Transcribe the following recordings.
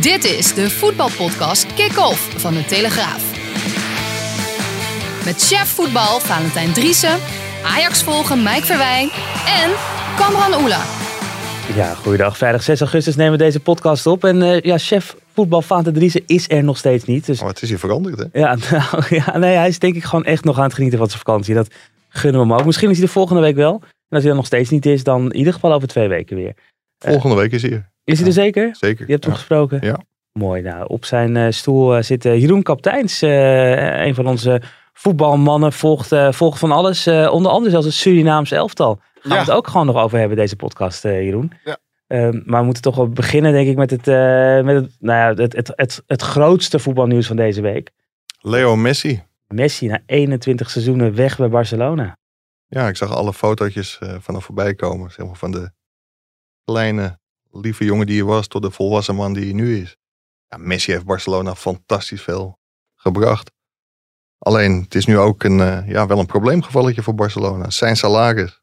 Dit is de voetbalpodcast Kick-Off van de Telegraaf. Met chef voetbal Valentijn Driessen, Ajax volgen Mike Verwijn en Kamran Oela. Ja, goeiedag. Vrijdag 6 augustus nemen we deze podcast op. En eh, ja, chef voetbal Valentijn Driessen is er nog steeds niet. Dus Oh, het is hier veranderd, hè? ja, nou, ja, nee, hij is denk ik gewoon echt nog aan het genieten van zijn vakantie. Dat gunnen we hem ook. Misschien is hij de volgende week wel. En als hij er nog steeds niet is, dan in ieder geval over twee weken weer. Volgende week is hij hier. Is hij er zeker? Zeker. Je hebt hem gesproken? Ja. Mooi. Nou, op zijn eh, stoel eh, zit eh, Jeroen Kapteins. een van onze voetbalmannen. Volgt, volgt van alles. onder andere zelfs het Surinaamse elftal. Gaan Ja. we het ook gewoon nog over hebben, deze podcast, Jeroen. Ja. Ehm, maar we moeten toch wel beginnen, denk ik, met het, met het, nou ja, het, het, het, het grootste voetbalnieuws van deze week. Leo Messi. Messi na 21 seizoenen weg bij Barcelona. Ja, ik zag alle fotootjes eh vanaf voorbij komen. Zeg maar van de kleine, lieve jongen die hij was tot de volwassen man die hij nu is. Ja, Messi heeft Barcelona fantastisch veel gebracht. Alleen, het is nu ook een, eh, ja, wel een probleemgevalletje voor Barcelona. Zijn salaris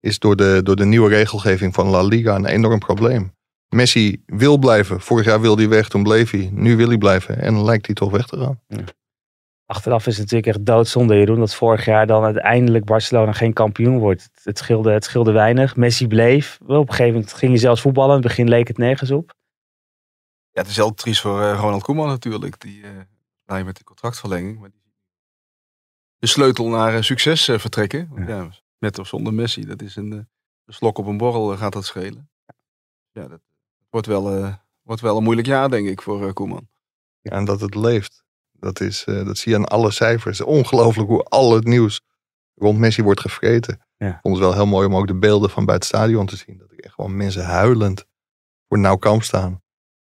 is door de, door de nieuwe regelgeving van La Liga een enorm probleem. Messi wil blijven. Vorig jaar wilde hij weg, toen bleef hij. Nu wil hij blijven en lijkt hij toch weg te gaan. Achteraf is het natuurlijk echt doodzonde, Jeroen, dat vorig jaar dan uiteindelijk Barcelona geen kampioen wordt. Het, het, scheelde, het scheelde weinig. Messi bleef. Op een gegeven moment ging hij zelfs voetballen. In het begin leek het nergens op. Ja, het is heel triest voor eh, Ronald Koeman natuurlijk. Die eh blij met de contractverlenging. Maar die de sleutel naar eh, succes vertrekken. Ja. met of zonder Messi, dat is een, een slok op een borrel gaat dat schelen. Ja, dat wordt wel, eh, wordt wel een moeilijk jaar denk ik voor eh, Koeman. Ja, en dat het leeft. Dat, is, eh, dat zie je aan alle cijfers. Ongelooflijk hoe al het nieuws rond Messi wordt gevreten. Ja. Ik vond het wel heel mooi om ook de beelden van bij het stadion te zien. Dat ik echt gewoon mensen huilend voor Nou Kamp staan.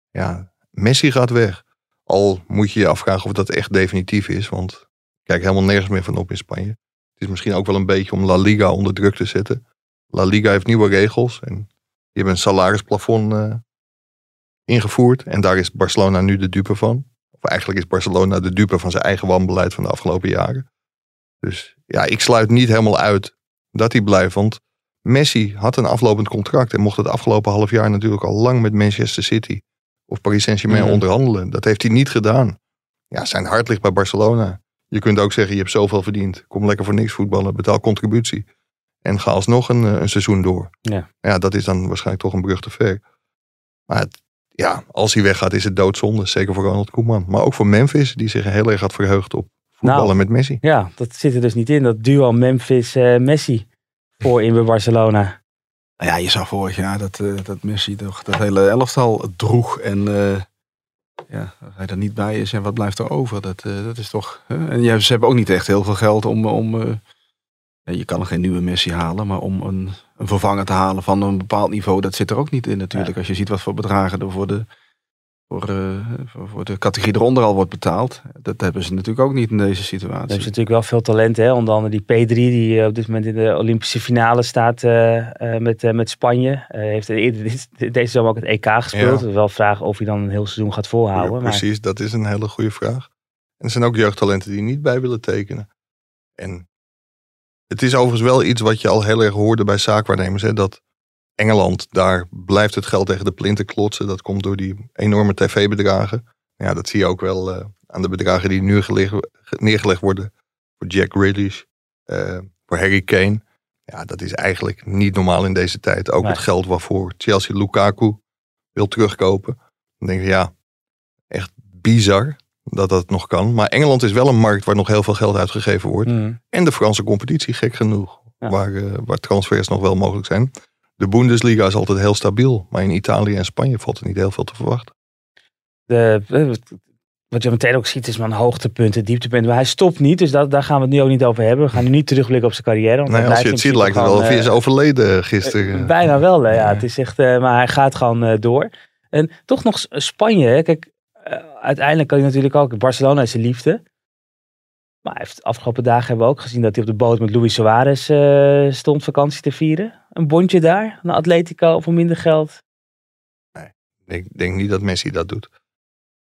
Ja, Messi gaat weg. Al moet je je afvragen of dat echt definitief is. Want ik kijk helemaal nergens meer van op in Spanje. Het is misschien ook wel een beetje om La Liga onder druk te zetten. La Liga heeft nieuwe regels. En die hebben een salarisplafond eh, ingevoerd. En daar is Barcelona nu de dupe van. Eigenlijk is Barcelona de dupe van zijn eigen wanbeleid van de afgelopen jaren. Dus ja, ik sluit niet helemaal uit dat hij blijft. Want Messi had een aflopend contract. En mocht het afgelopen half jaar natuurlijk al lang met Manchester City of Paris Saint-Germain Mhm. onderhandelen. Dat heeft hij niet gedaan. Ja, zijn hart ligt bij Barcelona. Je kunt ook zeggen, je hebt zoveel verdiend. Kom lekker voor niks voetballen, betaal contributie. En ga alsnog een, eh, een seizoen door. Ja. ja, dat is dan waarschijnlijk toch een brug te ver. Maar het- ja, als hij weggaat is het doodzonde. Zeker voor Ronald Koeman. Maar ook voor Memphis, die zich heel erg had verheugd op voetballen Nou. met Messi. Ja, dat zit er dus niet in. Dat duo Memphis-Messi voor in bij Barcelona. Nou ja, je zag vorig jaar dat, eh, dat Messi toch dat hele elftal droeg. En eh, ja, als hij er niet bij is, en wat blijft er over? Dat, eh, dat is toch... hè? En ja, ze hebben ook niet echt heel veel geld om... om eh, ja, je kan er geen nieuwe Messi halen, maar om een, een vervanger te halen van een bepaald niveau, dat zit er ook niet in natuurlijk. Als je ziet wat voor bedragen er voor de, voor, eh, voor, voor de categorie eronder al wordt betaald. Dat hebben ze natuurlijk ook niet in deze Ze situatie. hebben natuurlijk wel veel talent. Hè? Onder andere die P3 die eh, op dit moment in de Olympische finale staat eh, eh, met, eh, met Spanje. Eh, heeft eerder dit- deze zomer ook het EK gespeeld. Ja. We wel vragen of hij dan een heel seizoen gaat volhouden. Ja, maar precies, dat is een hele goede vraag. En er zijn ook jeugdtalenten die niet bij willen tekenen. En het is overigens wel iets wat je al heel erg hoorde bij zaakwaarnemers. Hè, dat Engeland, daar blijft het geld tegen de plinten klotsen. Dat komt door die enorme tv-bedragen. Ja, dat zie je ook wel eh, aan de bedragen die nu geleg- neergelegd worden. Voor Jack Grealish, eh, voor Harry Kane. Ja, dat is eigenlijk niet normaal in deze tijd. Ook Nee. het geld waarvoor Chelsea Lukaku wil terugkopen. Dan denk je, ja, echt bizar dat dat nog kan. Maar Engeland is wel een markt waar nog heel veel geld uitgegeven wordt. Mm, En de Franse competitie, gek genoeg. Ja. Waar, eh, waar transfers nog wel mogelijk zijn. De Bundesliga is altijd heel stabiel. Maar in Italië en Spanje valt er niet heel veel te verwachten. de, eh, wat je meteen ook ziet is man hoogtepunten, dieptepunten. Maar hij stopt niet, dus dat, daar gaan we het nu ook niet over hebben. We gaan nu niet terugblikken op zijn carrière. Want Nee, als je het ziet lijkt het wel of hij is gewoon, overleden gisteren. eh, Bijna wel, ja. Ja. Het is echt, eh, maar hij gaat gewoon eh, door. En toch nog Spanje. Hè. Kijk, eh, uiteindelijk kan hij natuurlijk ook. Barcelona is zijn liefde. Maar heeft de afgelopen dagen hebben we ook gezien dat hij op de boot met Luis Suarez eh, stond vakantie te vieren. Een bondje daar naar Atletico voor minder geld. Ik denk niet dat Messi dat doet.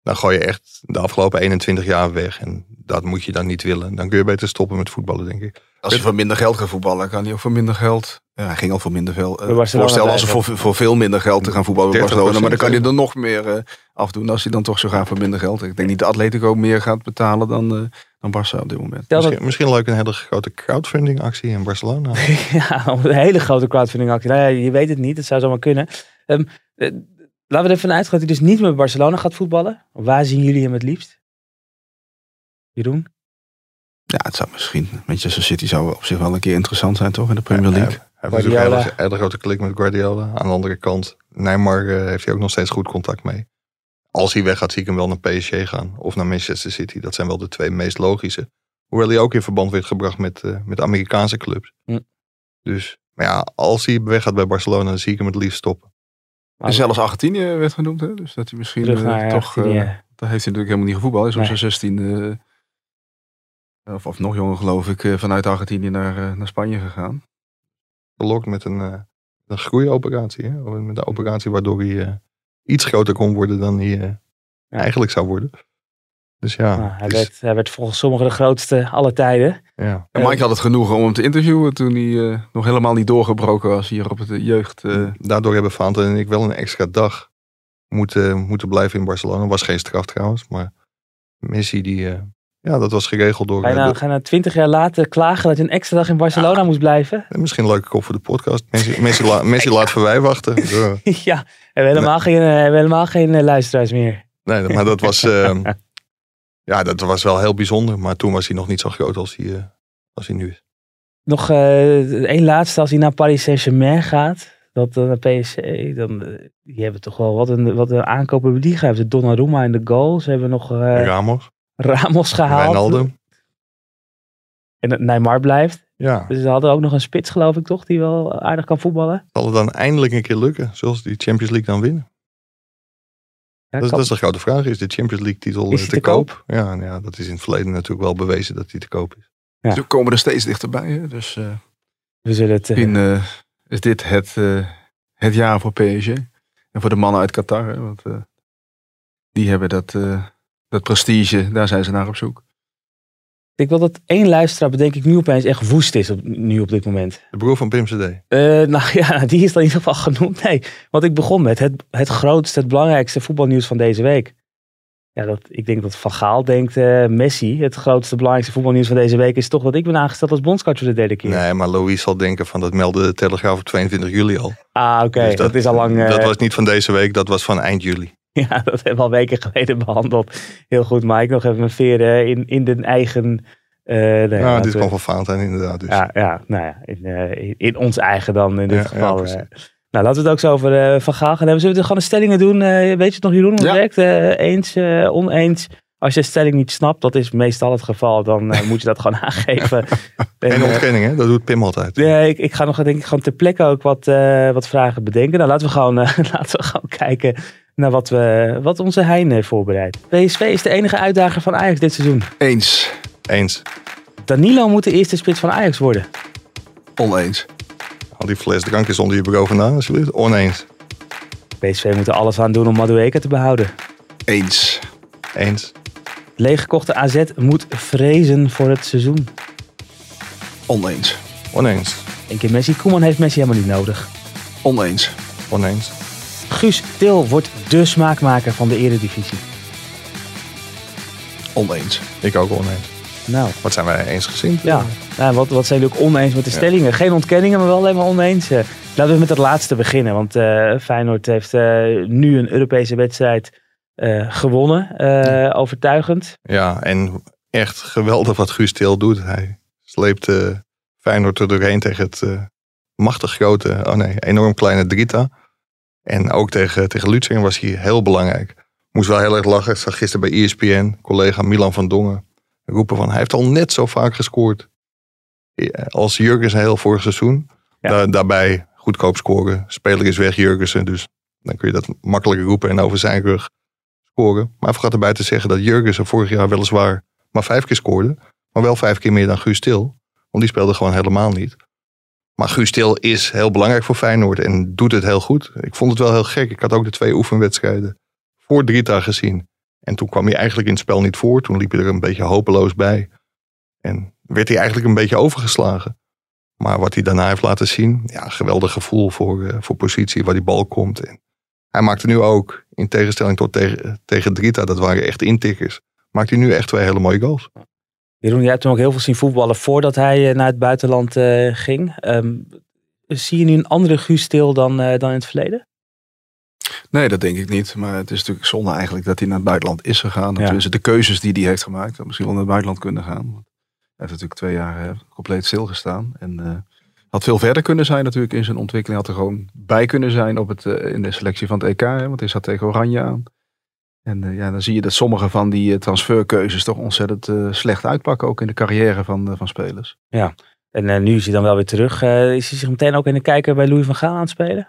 Dan gooi je echt de afgelopen 21 jaar weg. En dat moet je dan niet willen. Dan kun je beter stoppen met voetballen, denk ik. Als je voor minder geld gaat voetballen, kan hij ook voor minder geld. Ja, hij ging al voor minder veel. Uh, voorstel als ze blijven. voor, voor veel minder geld te gaan voetballen bij 30%, Barcelona. Maar dan kan hij ja. er nog meer eh, afdoen als hij dan toch zo gaat voor minder geld. Ik denk niet dat Atletico meer gaat betalen dan, eh dan Barça op dit moment. Dat, Misschien, misschien leuk een hele grote crowdfunding actie in Barcelona. ja, een hele grote crowdfunding actie. Nou ja, je weet het niet, het zou zomaar kunnen. Ehm, eh, laten we er even uitgaan dat hij dus niet meer bij Barcelona gaat voetballen. Waar zien jullie hem het liefst? Jeroen? Ja, het zou misschien. Manchester City zou op zich wel een keer interessant zijn, toch? In de Premier League. Hij heeft natuurlijk een hele, hele grote klik met Guardiola. Aan de andere kant, Neymar eh, heeft hij ook nog steeds goed contact mee. Als hij weg gaat, zie ik hem wel naar PSG gaan. Of naar Manchester City. Dat zijn wel de twee meest logische. Hoewel hij ook in verband werd gebracht met, eh, met Amerikaanse clubs. Hm. Dus, maar ja, als hij weg gaat bij Barcelona, dan zie ik hem het liefst stoppen. En zelfs Argentinië werd genoemd, hè? Dus dat hij misschien eh, toch. Eh, daar heeft hij natuurlijk helemaal niet gevoetbald. Hij is op Nee. zijn 16 of, of nog jonger, geloof ik, eh, vanuit Argentinië naar, eh, naar Spanje gegaan. Gelokt met een, eh, een groeioperatie. Hè? Of Met een operatie waardoor hij eh, iets groter kon worden dan hij eh, eigenlijk zou worden. Dus ja, Nou, hij, dus- werd, hij werd volgens sommigen de grootste alle tijden. ja. En Mike had het genoegen om hem te interviewen toen hij eh, nog helemaal niet doorgebroken was hier op het jeugd. eh, Daardoor hebben Fanta en ik wel een extra dag moeten, moeten blijven in Barcelona. Was geen straf trouwens, maar Messi die, eh, ja, dat was geregeld door. Ga je eh, nou, de- ga je nou twintig jaar later klagen dat je een extra dag in Barcelona moest blijven? misschien een leuke kop voor de podcast. Messi, Messi, la- Messi laat voor wij wachten. Ja. ja, we hebben helemaal geen, eh, hebben helemaal geen eh, luisteraars meer. Nee, maar dat was, eh, ja, dat was wel heel bijzonder. Maar toen was hij nog niet zo groot als hij, eh, als hij nu is. Nog eh één laatste, als hij naar Paris Saint-Germain gaat, dat dan naar PSG, dan eh, die hebben toch wel wat een, wat een aankoop hebben die hebben Donnarumma in de goal, ze hebben nog eh, Ramos, Ramos gehaald. Wijnaldum. En dat Neymar blijft. Ja, Dus ze hadden ook nog een spits, geloof ik toch, die wel aardig kan voetballen. zal het dan eindelijk een keer lukken? Zoals die Champions League dan winnen? Ja, Dat, is- kan- dat is de grote vraag. Is de Champions League titel eh, die te te koop? Ja, nou ja, dat is in het verleden natuurlijk wel bewezen dat die te koop is. Ja. Ze komen er steeds dichterbij. Hè? Dus eh, we zullen het... eh, misschien eh, is dit het, eh, het jaar voor PSG. En voor de mannen uit Qatar. Hè? Want eh, die hebben dat, eh, dat prestige, daar zijn ze naar op zoek. ik wil dat één luisteraar, bedenk ik nu opeens, echt woest is op, nu op dit moment. De broer van Pim CD. Eh, nou ja, die is dan in ieder geval genoemd. Nee, want ik begon met het, het grootste, het belangrijkste voetbalnieuws van deze week. Ja, dat, ik denk dat Van Gaal denkt, eh, Messi, het grootste, belangrijkste voetbalnieuws van deze week is toch dat ik ben aangesteld als bondscoach voor de derde keer. Nee, maar Louis zal denken van dat meldde de Telegraaf op 22 juli al. Ah, oké, Dus dat, is al lang... eh, Dat was niet van deze week, dat was van eind juli. Ja, dat hebben we al weken geleden behandeld. Heel goed, Mike. Nog even mijn veren in, in de eigen... eh nee, Ja, dit kwam van Valentijn inderdaad. Dus. Ja, ja, nou ja, in, eh, in, ons eigen dan in dit Ja, ja, geval. eh. nou, laten we het ook zo over eh, Van Gaal gaan hebben. Zullen we gewoon de stellingen doen? Eh, weet je het nog, Jeroen, hoe het Ja. werkt? Eh, eens, eh, oneens. Als je de stelling niet snapt, dat is meestal het geval, dan eh, moet je dat gewoon aangeven. En, Geen ontkenning, hè? Dat doet Pim altijd. Nee, ik, ik ga nog denk ik gewoon ter plekke ook wat, eh, wat vragen bedenken. Nou, laten we gewoon, eh, laten we gewoon kijken naar wat, we, wat onze Hein heeft voorbereid. PSV is de enige uitdager van Ajax dit seizoen. Eens, Eens. Danilo moet de eerste spits van Ajax worden. oneens. Al die fles drank is onder je bureau vandaan, alsjeblieft. Oneens. PSV moet er alles aan doen om Madueke te behouden. Eens, Eens. Leeggekochte AZ moet vrezen voor het seizoen. oneens, Oneens. Eén keer Messi. Koeman heeft Messi helemaal niet nodig. oneens, Oneens. Guus Til wordt de smaakmaker van de eredivisie. oneens. Ik ook oneens. Nou, Wat zijn wij eensgezind? ja. Nou, wat, wat zijn jullie ook oneens met de stellingen? Geen ontkenningen, maar wel alleen maar oneens. Eh, laten we met het laatste beginnen. Want eh, Feyenoord heeft eh, nu een Europese wedstrijd gewonnen. overtuigend. Ja, en echt geweldig wat Guus Til doet. Hij sleept Feyenoord er doorheen tegen het machtig grote, oh nee, enorm kleine Drita. En ook tegen, tegen was hij heel belangrijk. Moest wel heel erg lachen. Ik zag gisteren bij ESPN, collega Milan van Dongen, roepen van hij heeft al net zo vaak gescoord als Jurgensen heel vorig seizoen. Ja. daarbij goedkoop scoren. Speler is weg, Jurgensen. Dus dan kun je dat makkelijker roepen en over zijn rug scoren. Maar hij vergat erbij te zeggen dat Jurgensen vorig jaar weliswaar maar vijf keer scoorde. Maar wel vijf keer meer dan Guus Til. Want die speelde gewoon helemaal niet. Maar Guus Til is heel belangrijk voor Feyenoord en doet het heel goed. Ik vond het wel heel gek. Ik had ook de twee oefenwedstrijden voor Drita gezien. En toen kwam hij eigenlijk in het spel niet voor. Toen liep hij er een beetje hopeloos bij. En werd hij eigenlijk een beetje overgeslagen. Maar wat hij daarna heeft laten zien, ja, geweldig gevoel voor, uh, voor positie waar die bal komt. En hij maakte nu ook, in tegenstelling tot tegen, tegen Drita, dat waren echt intikkers, maakt hij nu echt twee hele mooie goals. Jeroen, jij hebt hem ook heel veel zien voetballen voordat hij eh, naar het buitenland uh, ging. Um, zie je nu een andere Guus Stil dan, dan in het verleden? Nee, dat denk ik niet. Maar het is natuurlijk zonde eigenlijk dat hij naar het buitenland is gegaan. Ja. de keuzes die hij heeft gemaakt, dat misschien wel naar het buitenland kunnen gaan heeft natuurlijk twee jaar uh, compleet stilgestaan. En had veel verder kunnen zijn natuurlijk in zijn ontwikkeling. Had er gewoon bij kunnen zijn op het, in de selectie van het EK. Hè, want hij zat tegen Oranje aan. En ja, dan zie je dat sommige van die transferkeuzes toch ontzettend slecht uitpakken. Ook in de carrière van, van spelers. Ja, en nu is hij dan wel weer terug. is hij zich meteen ook in de kijker bij Louis van Gaal aan het spelen?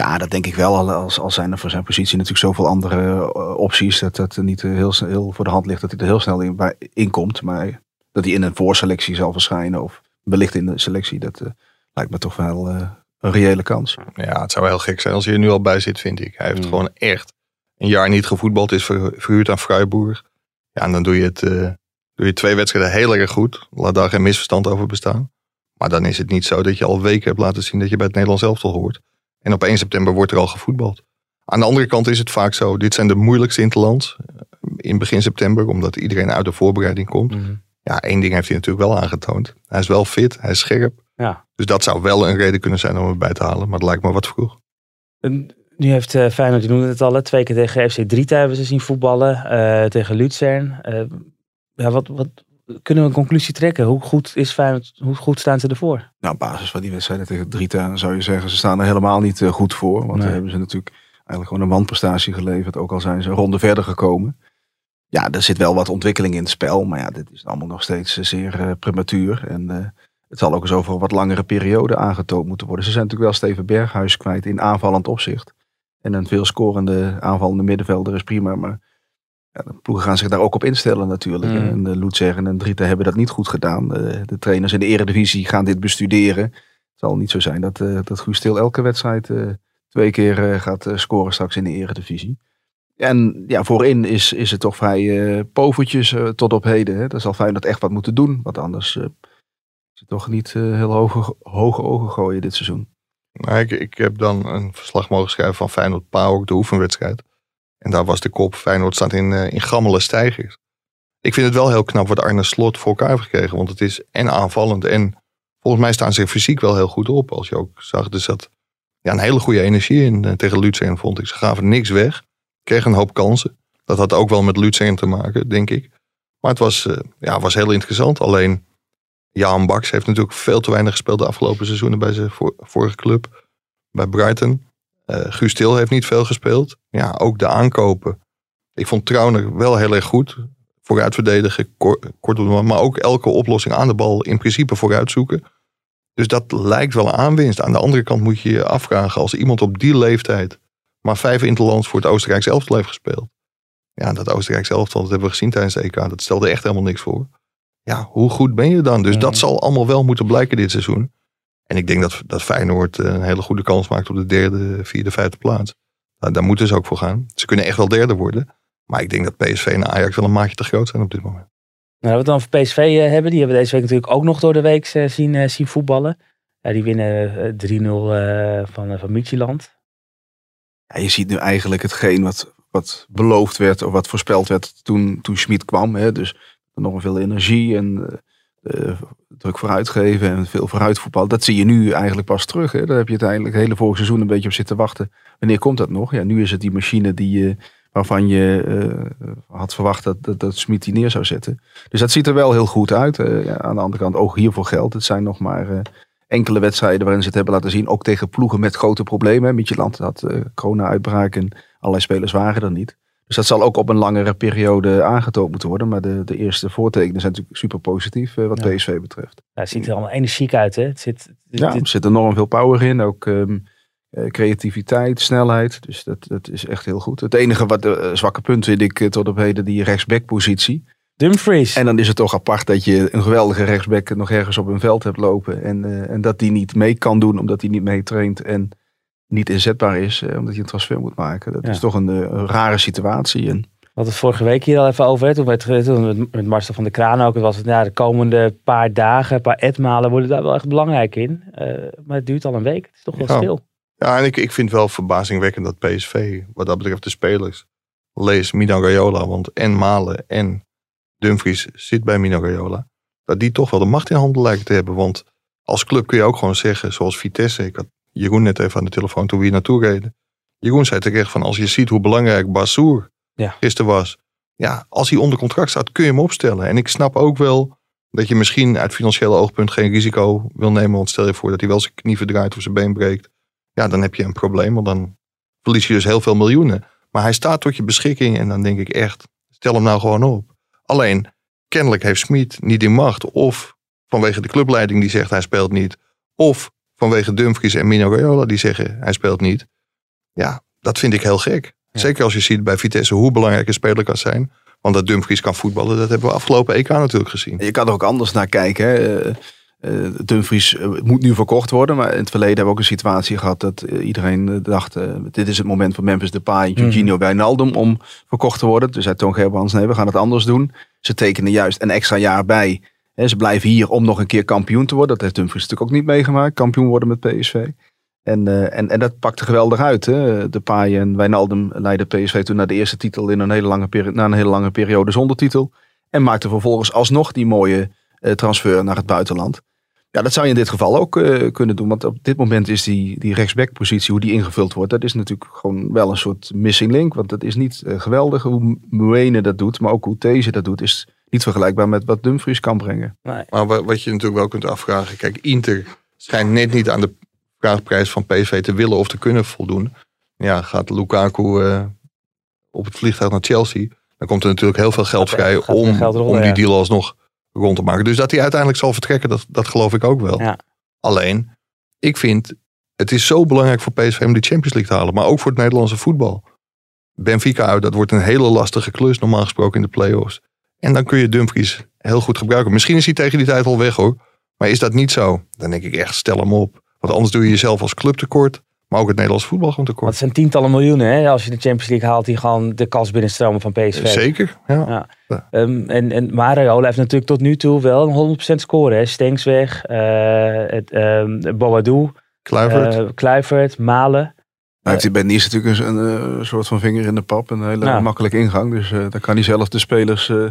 Ja, dat denk ik wel. Als, als zijn er voor zijn positie natuurlijk zoveel andere opties. Dat het niet heel, heel voor de hand ligt dat hij er heel snel in, bij, in komt. Maar dat hij in een voorselectie zal verschijnen. Of wellicht in de selectie. Dat uh, lijkt me toch wel uh, een reële kans. Ja, het zou heel gek zijn als hij er nu al bij zit, vind ik. Hij heeft mm. gewoon echt een jaar niet gevoetbald. Is verhuurd aan Freiburg. Ja, en dan doe je, het, uh, doe je twee wedstrijden heel erg goed. Laat daar geen misverstand over bestaan. Maar dan is het niet zo dat je al weken hebt laten zien dat je bij het Nederlands elftal hoort. En op 1 september wordt er al gevoetbald. Aan de andere kant is het vaak zo. Dit zijn de moeilijkste interlands. In begin september, omdat iedereen uit de voorbereiding komt. Mm ja, één ding heeft hij natuurlijk wel aangetoond. Hij is wel fit, hij is scherp. Ja. Dus dat zou wel een reden kunnen zijn om hem bij te halen. Maar het lijkt me wat vroeg. En nu heeft uh, Feyenoord, je noemde het al, twee keer tegen FC Drita hebben ze zien voetballen. Uh, tegen Luzern. Uh, ja, wat, wat, kunnen we een conclusie trekken? Hoe goed is Feyenoord, hoe goed staan ze ervoor? Nou, op basis van die wedstrijden tegen Drita zou je zeggen, ze staan er helemaal niet goed voor. Want nee. dan hebben ze natuurlijk eigenlijk gewoon een wanprestatie geleverd. Ook al zijn ze een ronde verder gekomen ja, er zit wel wat ontwikkeling in het spel. Maar ja, dit is allemaal nog steeds eh, zeer prematuur. En het zal ook eens over een wat langere periode aangetoond moeten worden. Ze zijn natuurlijk wel Steven Berghuis kwijt in aanvallend opzicht. En een veel scorende aanvallende middenvelder is prima. Maar ja, de ploegen gaan zich daar ook op instellen natuurlijk. Mm. En de Lutzer en Drita hebben dat niet goed gedaan. De, de, trainers in de eredivisie gaan dit bestuderen. Het zal niet zo zijn dat, uh, dat Guus Stil elke wedstrijd twee keer gaat scoren straks in de eredivisie. En ja, voorin is, is het toch vrij povertjes tot op heden. Hè. Dat zal fijn dat echt wat moeten doen. Want anders is het toch niet heel hoge, hoge ogen gooien dit seizoen. Nou, ik, heb dan een verslag mogen schrijven van Feyenoord Pauw, de oefenwedstrijd. En daar was de kop, Feyenoord staat in, in gammele stijgers. Ik vind het wel heel knap wat Arne Slot voor elkaar heeft gekregen. Want het is en aanvallend en volgens mij staan ze fysiek wel heel goed op. Als je ook zag, er zat ja, een hele goede energie in tegen Lutsen vond ik. Ze gaven niks weg kreeg een hoop kansen. Dat had ook wel met Lutsen te maken, denk ik. Maar het was, uh, ja, was heel interessant. Alleen Jan Baks heeft natuurlijk veel te weinig gespeeld de afgelopen seizoenen bij zijn vorige club. Bij Brighton. Uh, Guus Til heeft niet veel gespeeld. Ja, ook de aankopen. Ik vond Trauner wel heel erg goed. Vooruit verdedigen, kortom, maar ook elke oplossing aan de bal in principe vooruit zoeken. Dus dat lijkt wel aanwinst. Aan de andere kant moet je je afvragen als iemand op die leeftijd maar vijf interlands voor het Oostenrijkse elftal heeft gespeeld. Ja, dat Oostenrijkse elftal, dat hebben we gezien tijdens de EK. Dat stelde echt helemaal niks voor. Ja, hoe goed ben je dan? Dus dat zal allemaal wel moeten blijken dit seizoen. En ik denk dat, dat Feyenoord een hele goede kans maakt op de derde, vierde, vijfde plaats. Nou, daar moeten ze ook voor gaan. Ze kunnen echt wel derde worden. Maar ik denk dat PSV en Ajax wel een maatje te groot zijn op dit moment. Nou, wat we dan voor PSV uh, hebben, die hebben deze week natuurlijk ook nog door de week uh, zien, zien voetballen. Ja, die winnen 3-0 van, van. Ja, je ziet nu eigenlijk hetgeen wat, wat beloofd werd of wat voorspeld werd toen, toen Schmid kwam. Hè? Dus nog veel energie en uh, druk vooruitgeven en veel vooruitvoetbal. Dat zie je nu eigenlijk pas terug. Hè? Daar heb je uiteindelijk het hele vorige seizoen een beetje op zitten wachten. Wanneer komt dat nog? Ja, nu is het die machine die, uh, waarvan je had verwacht dat, dat, Smit die neer zou zetten. Dus dat ziet er wel heel goed uit. Ja, aan de andere kant ook hiervoor geldt. Het zijn nog maar enkele wedstrijden waarin ze het hebben laten zien. Ook tegen ploegen met grote problemen. Midtjylland had uh, corona-uitbraak en allerlei spelers waren er niet. Dus dat zal ook op een langere periode aangetoond moeten worden. Maar de, de eerste voortekenen zijn natuurlijk super positief eh, wat Ja. PSV betreft. Ja, het ziet er allemaal energiek uit, hè? Het zit, het- Ja, het- er zit enorm veel power in. Ook eh, creativiteit, snelheid. Dus dat, dat is echt heel goed. Het enige wat eh, zwakke punt vind ik tot op heden die rechtsbackpositie. Dumfries. En dan is het toch apart dat je een geweldige rechtsback nog ergens op een veld hebt lopen. En, en dat die niet mee kan doen omdat hij niet mee traint en niet inzetbaar is. eh, omdat je een transfer moet maken. Dat Ja. is toch een, eh, een rare situatie. En We hadden het vorige week hier al even over. Hè? Toen, werd, toen met, Marcel van der Kraan ook. Het was het, ja, de komende paar dagen, een paar etmalen worden daar wel echt belangrijk in. Eh, maar het duurt al een week. Het is toch wel Ja. stil. Ja, en ik, ik vind wel verbazingwekkend dat PSV, wat dat betreft de spelers, lees Mino Raiola, want en Malen en Dumfries zit bij Mino Raiola, dat die toch wel de macht in handen lijken te hebben. Want als club kun je ook gewoon zeggen, zoals Vitesse, ik had Jeroen net even aan de telefoon toen we hier naartoe reden. Jeroen zei terecht van, als je ziet hoe belangrijk Bassoer Ja. gisteren was, ja, als hij onder contract staat, kun je hem opstellen. En ik snap ook wel dat je misschien uit financieel oogpunt geen risico wil nemen, want stel je voor dat hij wel zijn knie verdraait of zijn been breekt ja, dan heb je een probleem. Want dan verlies je dus heel veel miljoenen. Maar hij staat tot je beschikking en dan denk ik echt, stel hem nou gewoon op. Alleen, kennelijk heeft Smit niet in macht. Of vanwege de clubleiding die zegt hij speelt niet. Of vanwege Dumfries en Mino Raiola die zeggen hij speelt niet. Ja, dat vind ik heel gek. Ja. Zeker als je ziet bij Vitesse hoe belangrijk een speler kan zijn. Want dat Dumfries kan voetballen, dat hebben we afgelopen EK natuurlijk gezien. je kan er ook anders naar kijken. Hè. Eh, eh, Dumfries eh, moet nu verkocht worden. Maar in het verleden hebben we ook een situatie gehad dat iedereen dacht... dit is het moment voor Memphis Depay en Jorginho Wijnaldum om verkocht te worden. Dus zei Toon Gerbrands, nee, we gaan het anders doen. Ze tekenen juist een extra jaar bij. Hè, ze blijven hier om nog een keer kampioen te worden. Dat heeft Dumfries natuurlijk ook niet meegemaakt. Kampioen worden met PSV. En, eh, en, en dat pakte geweldig uit. Hè. Depay en Wijnaldum leidden PSV toen naar de eerste titel... In een hele lange na een hele lange periode zonder titel. En maakte vervolgens alsnog die mooie eh, transfer naar het buitenland. Ja, dat zou je in dit geval ook eh, kunnen doen. Want op dit moment is die, die rechtsback-positie, hoe die ingevuld wordt, dat is natuurlijk gewoon wel een soort missing link. Want dat is niet geweldig hoe Muene dat doet, maar ook hoe These dat doet, is niet vergelijkbaar met wat Dumfries kan brengen. Nee. Maar wa- wat je natuurlijk wel kunt afvragen. Kijk, Inter schijnt net niet aan de vraagprijs van PSV te willen of te kunnen voldoen. Ja, gaat Lukaku eh, op het vliegtuig naar Chelsea. Dan komt er natuurlijk heel veel geld vrij gaat om, geld rollen, om die deal alsnog rond te maken. Dus dat hij uiteindelijk zal vertrekken, dat, dat geloof ik ook wel. Ja. Alleen, ik vind, het is zo belangrijk voor PSV om die Champions League te halen. Maar ook voor het Nederlandse voetbal. Benfica uit, dat wordt een hele lastige klus normaal gesproken in de play-offs. En dan kun je Dumfries heel goed gebruiken. Misschien is hij tegen die tijd al weg hoor. Maar is dat niet zo? Dan denk ik echt, stel hem op. Want anders doe je jezelf als club tekort. Maar ook het Nederlands voetbal gewoon Want tekort. het zijn tientallen miljoenen. Hè? Als je de Champions League haalt, die gewoon de kans binnenstromen van PSV. Zeker, ja. Ja. Ehm, en, en Mario heeft natuurlijk tot nu toe wel een 100% score. Hè? Stenks weg, eh het, ehm Boadou, Kluivert. eh, Kluivert, Malen. Nou hij bij Nice natuurlijk een, een, eh, soort van vinger in de pap, een hele Ja. makkelijke ingang. Dus eh dan kan hij zelf de spelers eh,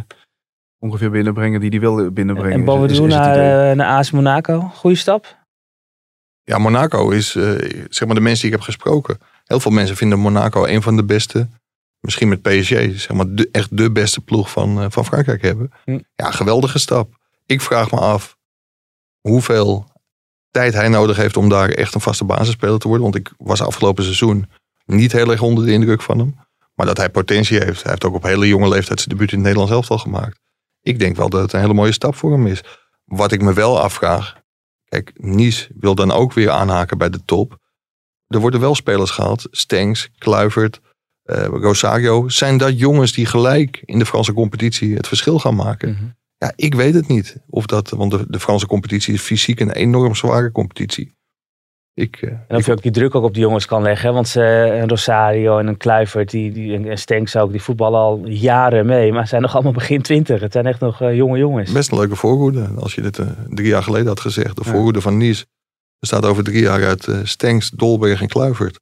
ongeveer binnenbrengen die hij wil binnenbrengen. En is- is- is het naar, eh, naar AS Monaco. Goeie stap. Ja, Monaco is, eh, zeg maar de mensen die ik heb gesproken. Heel veel mensen vinden Monaco een van de beste. Misschien met PSG, zeg maar de, echt de beste ploeg van, eh, van Frankrijk hebben. Hm. Ja, geweldige stap. Ik vraag me af hoeveel tijd hij nodig heeft om daar echt een vaste basisspeler te worden. Want ik was afgelopen seizoen niet heel erg onder de indruk van hem. Maar dat hij potentie heeft. Hij heeft ook op hele jonge leeftijd zijn debuut in het Nederlands elftal gemaakt. Ik denk wel dat het een hele mooie stap voor hem is. Wat ik me wel afvraag. Kijk, Nice wil dan ook weer aanhaken bij de top. Er worden wel spelers gehaald. Stengs, Kluivert, eh, Rosario. Zijn dat jongens die gelijk in de Franse competitie het verschil gaan maken? Ja, ik weet het niet. Of dat, want de, de Franse competitie is fysiek een enorm zware competitie. Ik, eh, En of je ook die druk ook op die jongens kan leggen. Want ze, een Rosario en een Kluivert die, die, en Stenks ook, die voetballen al jaren mee. Maar zijn nog allemaal begin twintig. Het zijn echt nog eh, jonge jongens. Best een leuke voorhoede. Als je dit eh, drie jaar geleden had gezegd. De Ja. voorhoede van Nice bestaat over drie jaar uit Stengs, Dolberg en Kluivert.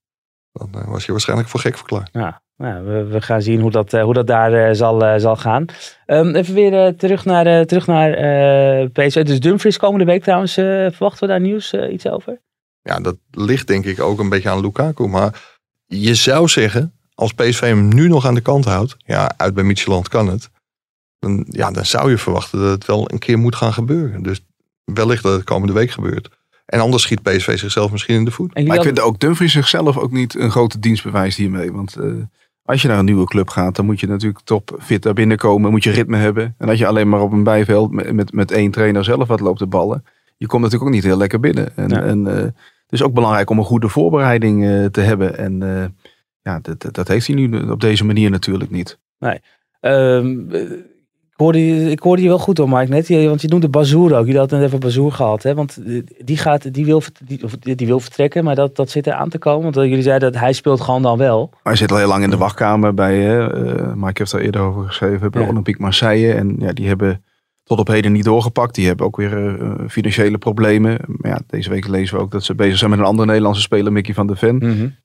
Dan was je waarschijnlijk voor gek verklaard. Ja, nou, we, we gaan zien hoe dat, eh, hoe dat daar eh, zal, eh, zal gaan. Ehm, even weer terug naar, eh, terug naar eh, PSV. Dus Dumfries komende week trouwens. eh, verwachten we daar nieuws iets over? Ja, dat ligt denk ik ook een beetje aan Lukaku. Maar je zou zeggen, als PSV hem nu nog aan de kant houdt. Ja, uit bij Midtjylland kan het. Dan, ja, dan zou je verwachten dat het wel een keer moet gaan gebeuren. Dus wellicht dat het komende week gebeurt. En anders schiet PSV zichzelf misschien in de voet. Maar ik vind ook Dumfries zichzelf ook niet een grote dienst bewijst hiermee. Want eh, Als je naar een nieuwe club gaat, dan moet je natuurlijk top fit daar binnenkomen. Moet je ritme hebben. En als je alleen maar op een bijveld met, met, met één trainer zelf wat loopt te ballen. Je komt natuurlijk ook niet heel lekker binnen. En, Ja. en eh, het is ook belangrijk om een goede voorbereiding eh, te hebben. En eh, ja, dat, dat- heeft hij nu op deze manier natuurlijk niet. Ehm, eh, ik, hoorde, je- ik hoorde je wel goed hoor, Mike, net. Je- Want je noemde Bazoer ook. Jullie hadden net even Bazoer gehad. Hè? Want eh, die, gaat, die, wil, die, die wil vertrekken, maar dat, dat zit er aan te komen. Want eh, jullie zeiden dat hij speelt gewoon dan wel. Hij zit al heel lang in de wachtkamer bij, eh Mike heeft daar eerder over geschreven, bij Ja. Olympique Marseille. En ja, die hebben tot op heden niet doorgepakt. Die hebben ook weer financiële problemen. Maar ja, deze week lezen we ook dat ze bezig zijn met een andere Nederlandse speler, Mickey van der Ven.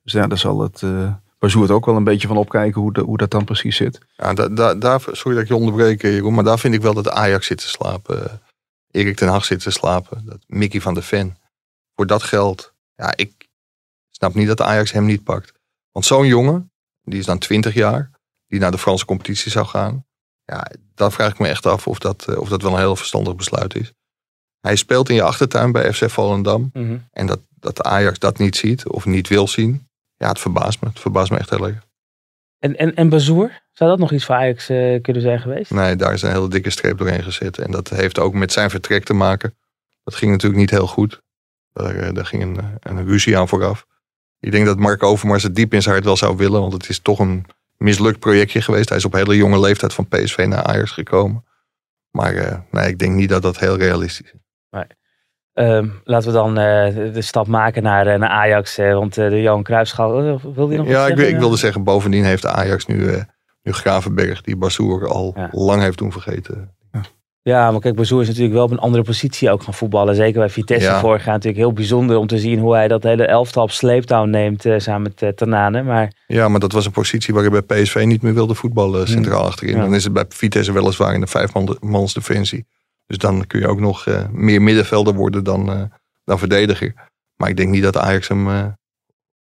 Dus ja, daar zal het uh, Bazoer ook wel een beetje van opkijken hoe, de, hoe dat dan precies zit. Ja, da, da, daar, sorry dat ik je onderbreek, eh, Jeroen. Maar daar vind ik wel dat Ajax zit te slapen. Erik ten Hag zit te slapen. Dat Mickey van der Ven. Voor dat geld. Ja, ik snap niet dat Ajax hem niet pakt. Want zo'n jongen, die is dan 20 jaar. Die naar de Franse competitie zou gaan. Ja, daar vraag ik me echt af of dat, eh, of dat wel een heel verstandig besluit is. Hij speelt in je achtertuin bij FC Volendam. Mhm. En dat, dat Ajax dat niet ziet of niet wil zien. Ja, het verbaast me. Het verbaast me echt heel erg. En, en, en Bazoer? Zou dat nog iets voor Ajax eh, kunnen zijn geweest? Nee, daar is een hele dikke streep doorheen gezet. En dat heeft ook met zijn vertrek te maken. Dat ging natuurlijk niet heel goed. Daar, eh, daar ging een, eh, een ruzie aan vooraf. Ik denk dat Mark Overmars het diep in zijn hart wel zou willen. Want het is toch een mislukt projectje geweest. Hij is op hele jonge leeftijd van PSV naar Ajax gekomen. Maar nee, ik denk niet dat dat heel realistisch is. Ehm, laten we dan eh, de, stap maken naar, eh, naar Ajax. eh, want eh, de Johan Cruijffschaal, uh, wilde je nog Ja, ik, zeggen? wil- ik wilde zeggen, bovendien heeft Ajax nu, eh, nu Gravenberg, die Bassoer al Ja. lang heeft doen vergeten. Ja, maar kijk, Bazoer is natuurlijk wel op een andere positie ook gaan voetballen. Zeker bij Vitesse Ja. vorig jaar natuurlijk heel bijzonder om te zien hoe hij dat hele elftal op sleeptouw neemt eh, samen met uh, Tanane. Maar Ja, maar dat was een positie waar hij bij PSV niet meer wilde voetballen centraal achterin. Ja. Dan is het bij Vitesse weliswaar in de vijfmans defensie. Dus dan kun je ook nog eh, meer middenvelder worden dan, eh, dan verdediger. Maar ik denk niet dat Ajax hem, eh,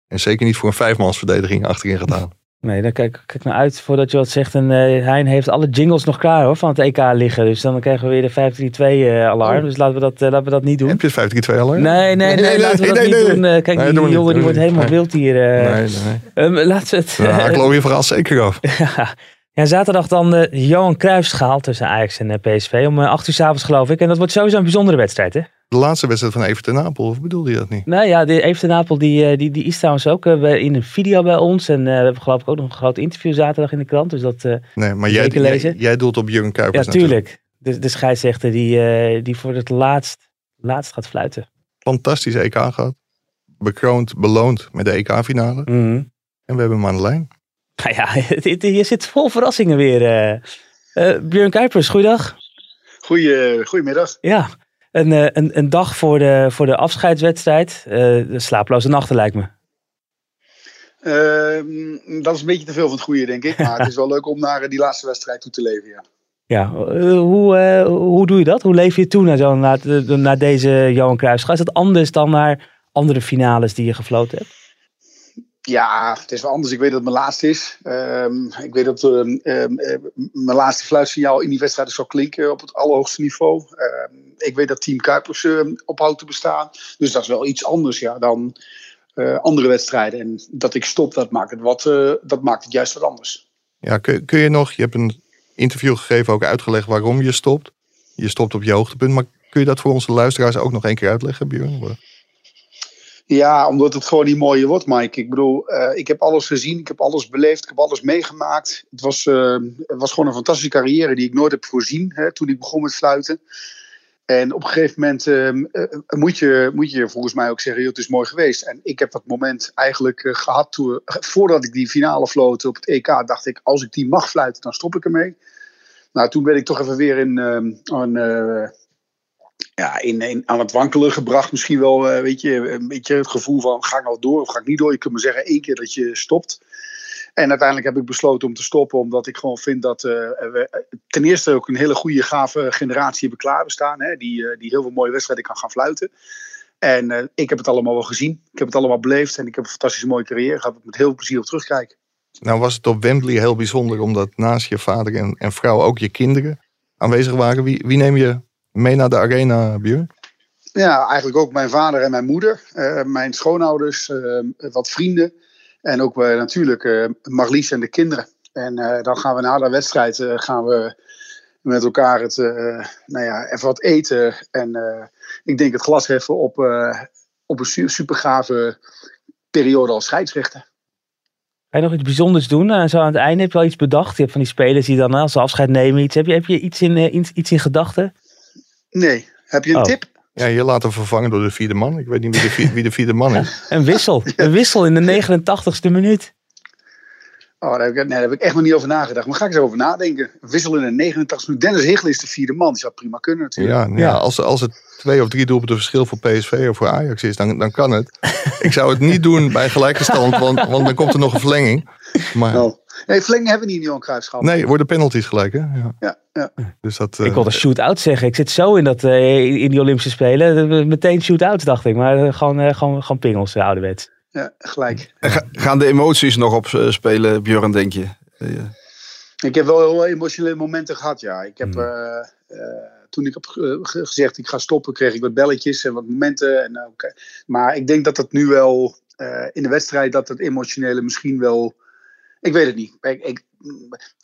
en zeker niet voor een vijfmans verdediging achterin gaat nee, dan kijk, kijk nou uit voordat je wat zegt. En Hein heeft alle jingles nog klaar hoor, van het EK liggen. Dus dan krijgen we weer de 532 eh, alarm. Oh. Dus laten we dat, laten we dat niet doen. Heb je het 5-3-2 al? hè? Nee, nee, nee, Nee, nee, laten we dat nee, niet nee. doen. Kijk, Nee, die jongen die wordt helemaal Nee. wild hier. Nee, nee. Ehm, laten we het... Haak ik je verhaal zeker af. Ja. ja, zaterdag dan de Johan Cruijffschaal tussen Ajax en eh, PSV om eh, 8 uur s avonds geloof ik. En dat wordt sowieso een bijzondere wedstrijd hè? De laatste wedstrijd van Everton Napel, of bedoelde je dat niet? Nou ja, de Even Napel die, eh, die, die is trouwens ook eh, in een video bij ons. En eh, we hebben geloof ik ook nog een groot interview zaterdag in de krant. Dus dat, eh, Nee, maar jij, jij, doelt op Jurgen ja Kuipers natuurlijk. tuurlijk. De, de scheidsrechter die, eh, die voor het laatst, laatst gaat fluiten. Fantastisch EK gehad. Bekroond, beloond met de EK-finale. En we hebben hem aan de lijn. Nou ja, je zit vol verrassingen weer. Eh, Björn Kuipers, goeiedag. Goeie, goedemiddag. Ja, een, eh, een, een dag voor de, voor de afscheidswedstrijd. De slaaploze nachten lijkt me. Ehm, dat is een beetje te veel van het goede, denk ik. Maar het is wel leuk om naar die laatste wedstrijd toe te leven, ja. Ja, hoe, hoe doe je dat? Hoe leef je toe naar, zo, naar, naar deze Johan Cruijffschaal? Is dat anders dan naar andere finales die je gefloten hebt? Ja, het is wel anders. Ik weet dat het mijn laatste is. Ehm, ik weet dat ehm, ehm, eh, mijn laatste fluitsignaal in die wedstrijd zal klinken op het allerhoogste niveau. Ik weet dat Team Kuipers ophoudt te bestaan. Dus dat is wel iets anders ja, dan eh, andere wedstrijden. En dat ik stop, dat maakt het, wat, eh, dat maakt het juist wat anders. Ja, kun, kun je nog, je hebt een interview gegeven, ook uitgelegd waarom je stopt. Je stopt op je hoogtepunt, maar kun je dat voor onze luisteraars ook nog één keer uitleggen, Björn? Ja, omdat het gewoon niet mooier wordt, Mike. Ik bedoel, eh, ik heb alles gezien, ik heb alles beleefd, ik heb alles meegemaakt. Het was, eh, was gewoon een fantastische carrière die ik nooit heb voorzien hè, toen ik begon met fluiten. En op een gegeven moment eh, eh, moet, je, moet je volgens mij ook zeggen, het is mooi geweest. En ik heb dat moment eigenlijk eh, gehad toen, voordat ik die finale floot op het EK, dacht ik, als ik die mag fluiten, dan stop ik ermee. Nou, toen ben ik toch even weer in, eh, een, eh, ja, in, in, aan het wankelen gebracht. Misschien wel eh, weet je, een beetje het gevoel van ga ik nou door of ga ik niet door. Je kunt me zeggen één keer dat je stopt. En uiteindelijk heb ik besloten om te stoppen. Omdat ik gewoon vind dat eh, we ten eerste ook een hele goede gave generatie hebben klaarstaan. Hè, die, eh, die heel veel mooie wedstrijden kan gaan fluiten. En ik heb het allemaal wel gezien. Ik heb het allemaal beleefd. En ik heb een fantastische mooie carrière gehad. Ik met heel veel plezier op terugkijken. Nou was het op Wembley heel bijzonder, omdat naast je vader en, en vrouw ook je kinderen aanwezig waren. Wie, wie neem je mee naar de arena, Björn? Ja, eigenlijk ook mijn vader en mijn moeder. eh, mijn schoonouders, eh, wat vrienden. En ook uh, natuurlijk uh, Marlies en de kinderen. En uh, dan gaan we na de wedstrijd gaan we met elkaar het, nou ja, even wat eten. En ik denk het glas heffen op, op een super gave periode als scheidsrechter. Ga je nog iets bijzonders doen? zo aan het einde heb je wel iets bedacht? Je hebt van die spelers die dan als afscheid nemen iets. Heb je, heb je iets in, iets, iets in gedachten? Nee. Heb je een Oh. tip? Ja, je laat hem vervangen door de vierde man. Ik weet niet wie de, vier- wie de vierde man is. Een wissel. Een wissel in de 89ste minuut. Oh, daar heb, ik, nee, daar heb ik echt nog niet over nagedacht. Maar ga ik eens over nadenken. Wissel in de 89 minuten. Dennis Higgel is de vierde man. Die zou prima kunnen natuurlijk. Ja, nou Ja. ja. als, als het twee of drie doelpunten verschil voor PSV of voor Ajax is, dan, dan kan het. Ik zou het niet doen bij gelijke stand, want, want dan komt er nog een verlenging. Maar Oh. Nee, verlenging hebben we niet in Johan Cruijffschap. nee, worden penalties gelijk, hè? Ja. Ja, ja. Dus dat, Ik eh, wilde shoot-out zeggen. Ik zit zo in, dat, eh, in die Olympische Spelen. Eh, Meteen shoot-outs dacht ik. Maar eh, gewoon, eh, gewoon, gewoon pingels, eh, ouderwets. ja, gelijk. Ga- gaan de emoties nog op eh, spelen, Björn, denk je? Eh, Ik heb wel heel emotionele momenten gehad, ja. Ik heb, Hmm. eh, eh, toen ik heb ge- ge- gezegd ik ga stoppen, kreeg ik wat belletjes en wat momenten. En, eh, oké. Maar ik denk dat het nu wel eh, in de wedstrijd, dat het emotionele misschien wel... Ik weet het niet.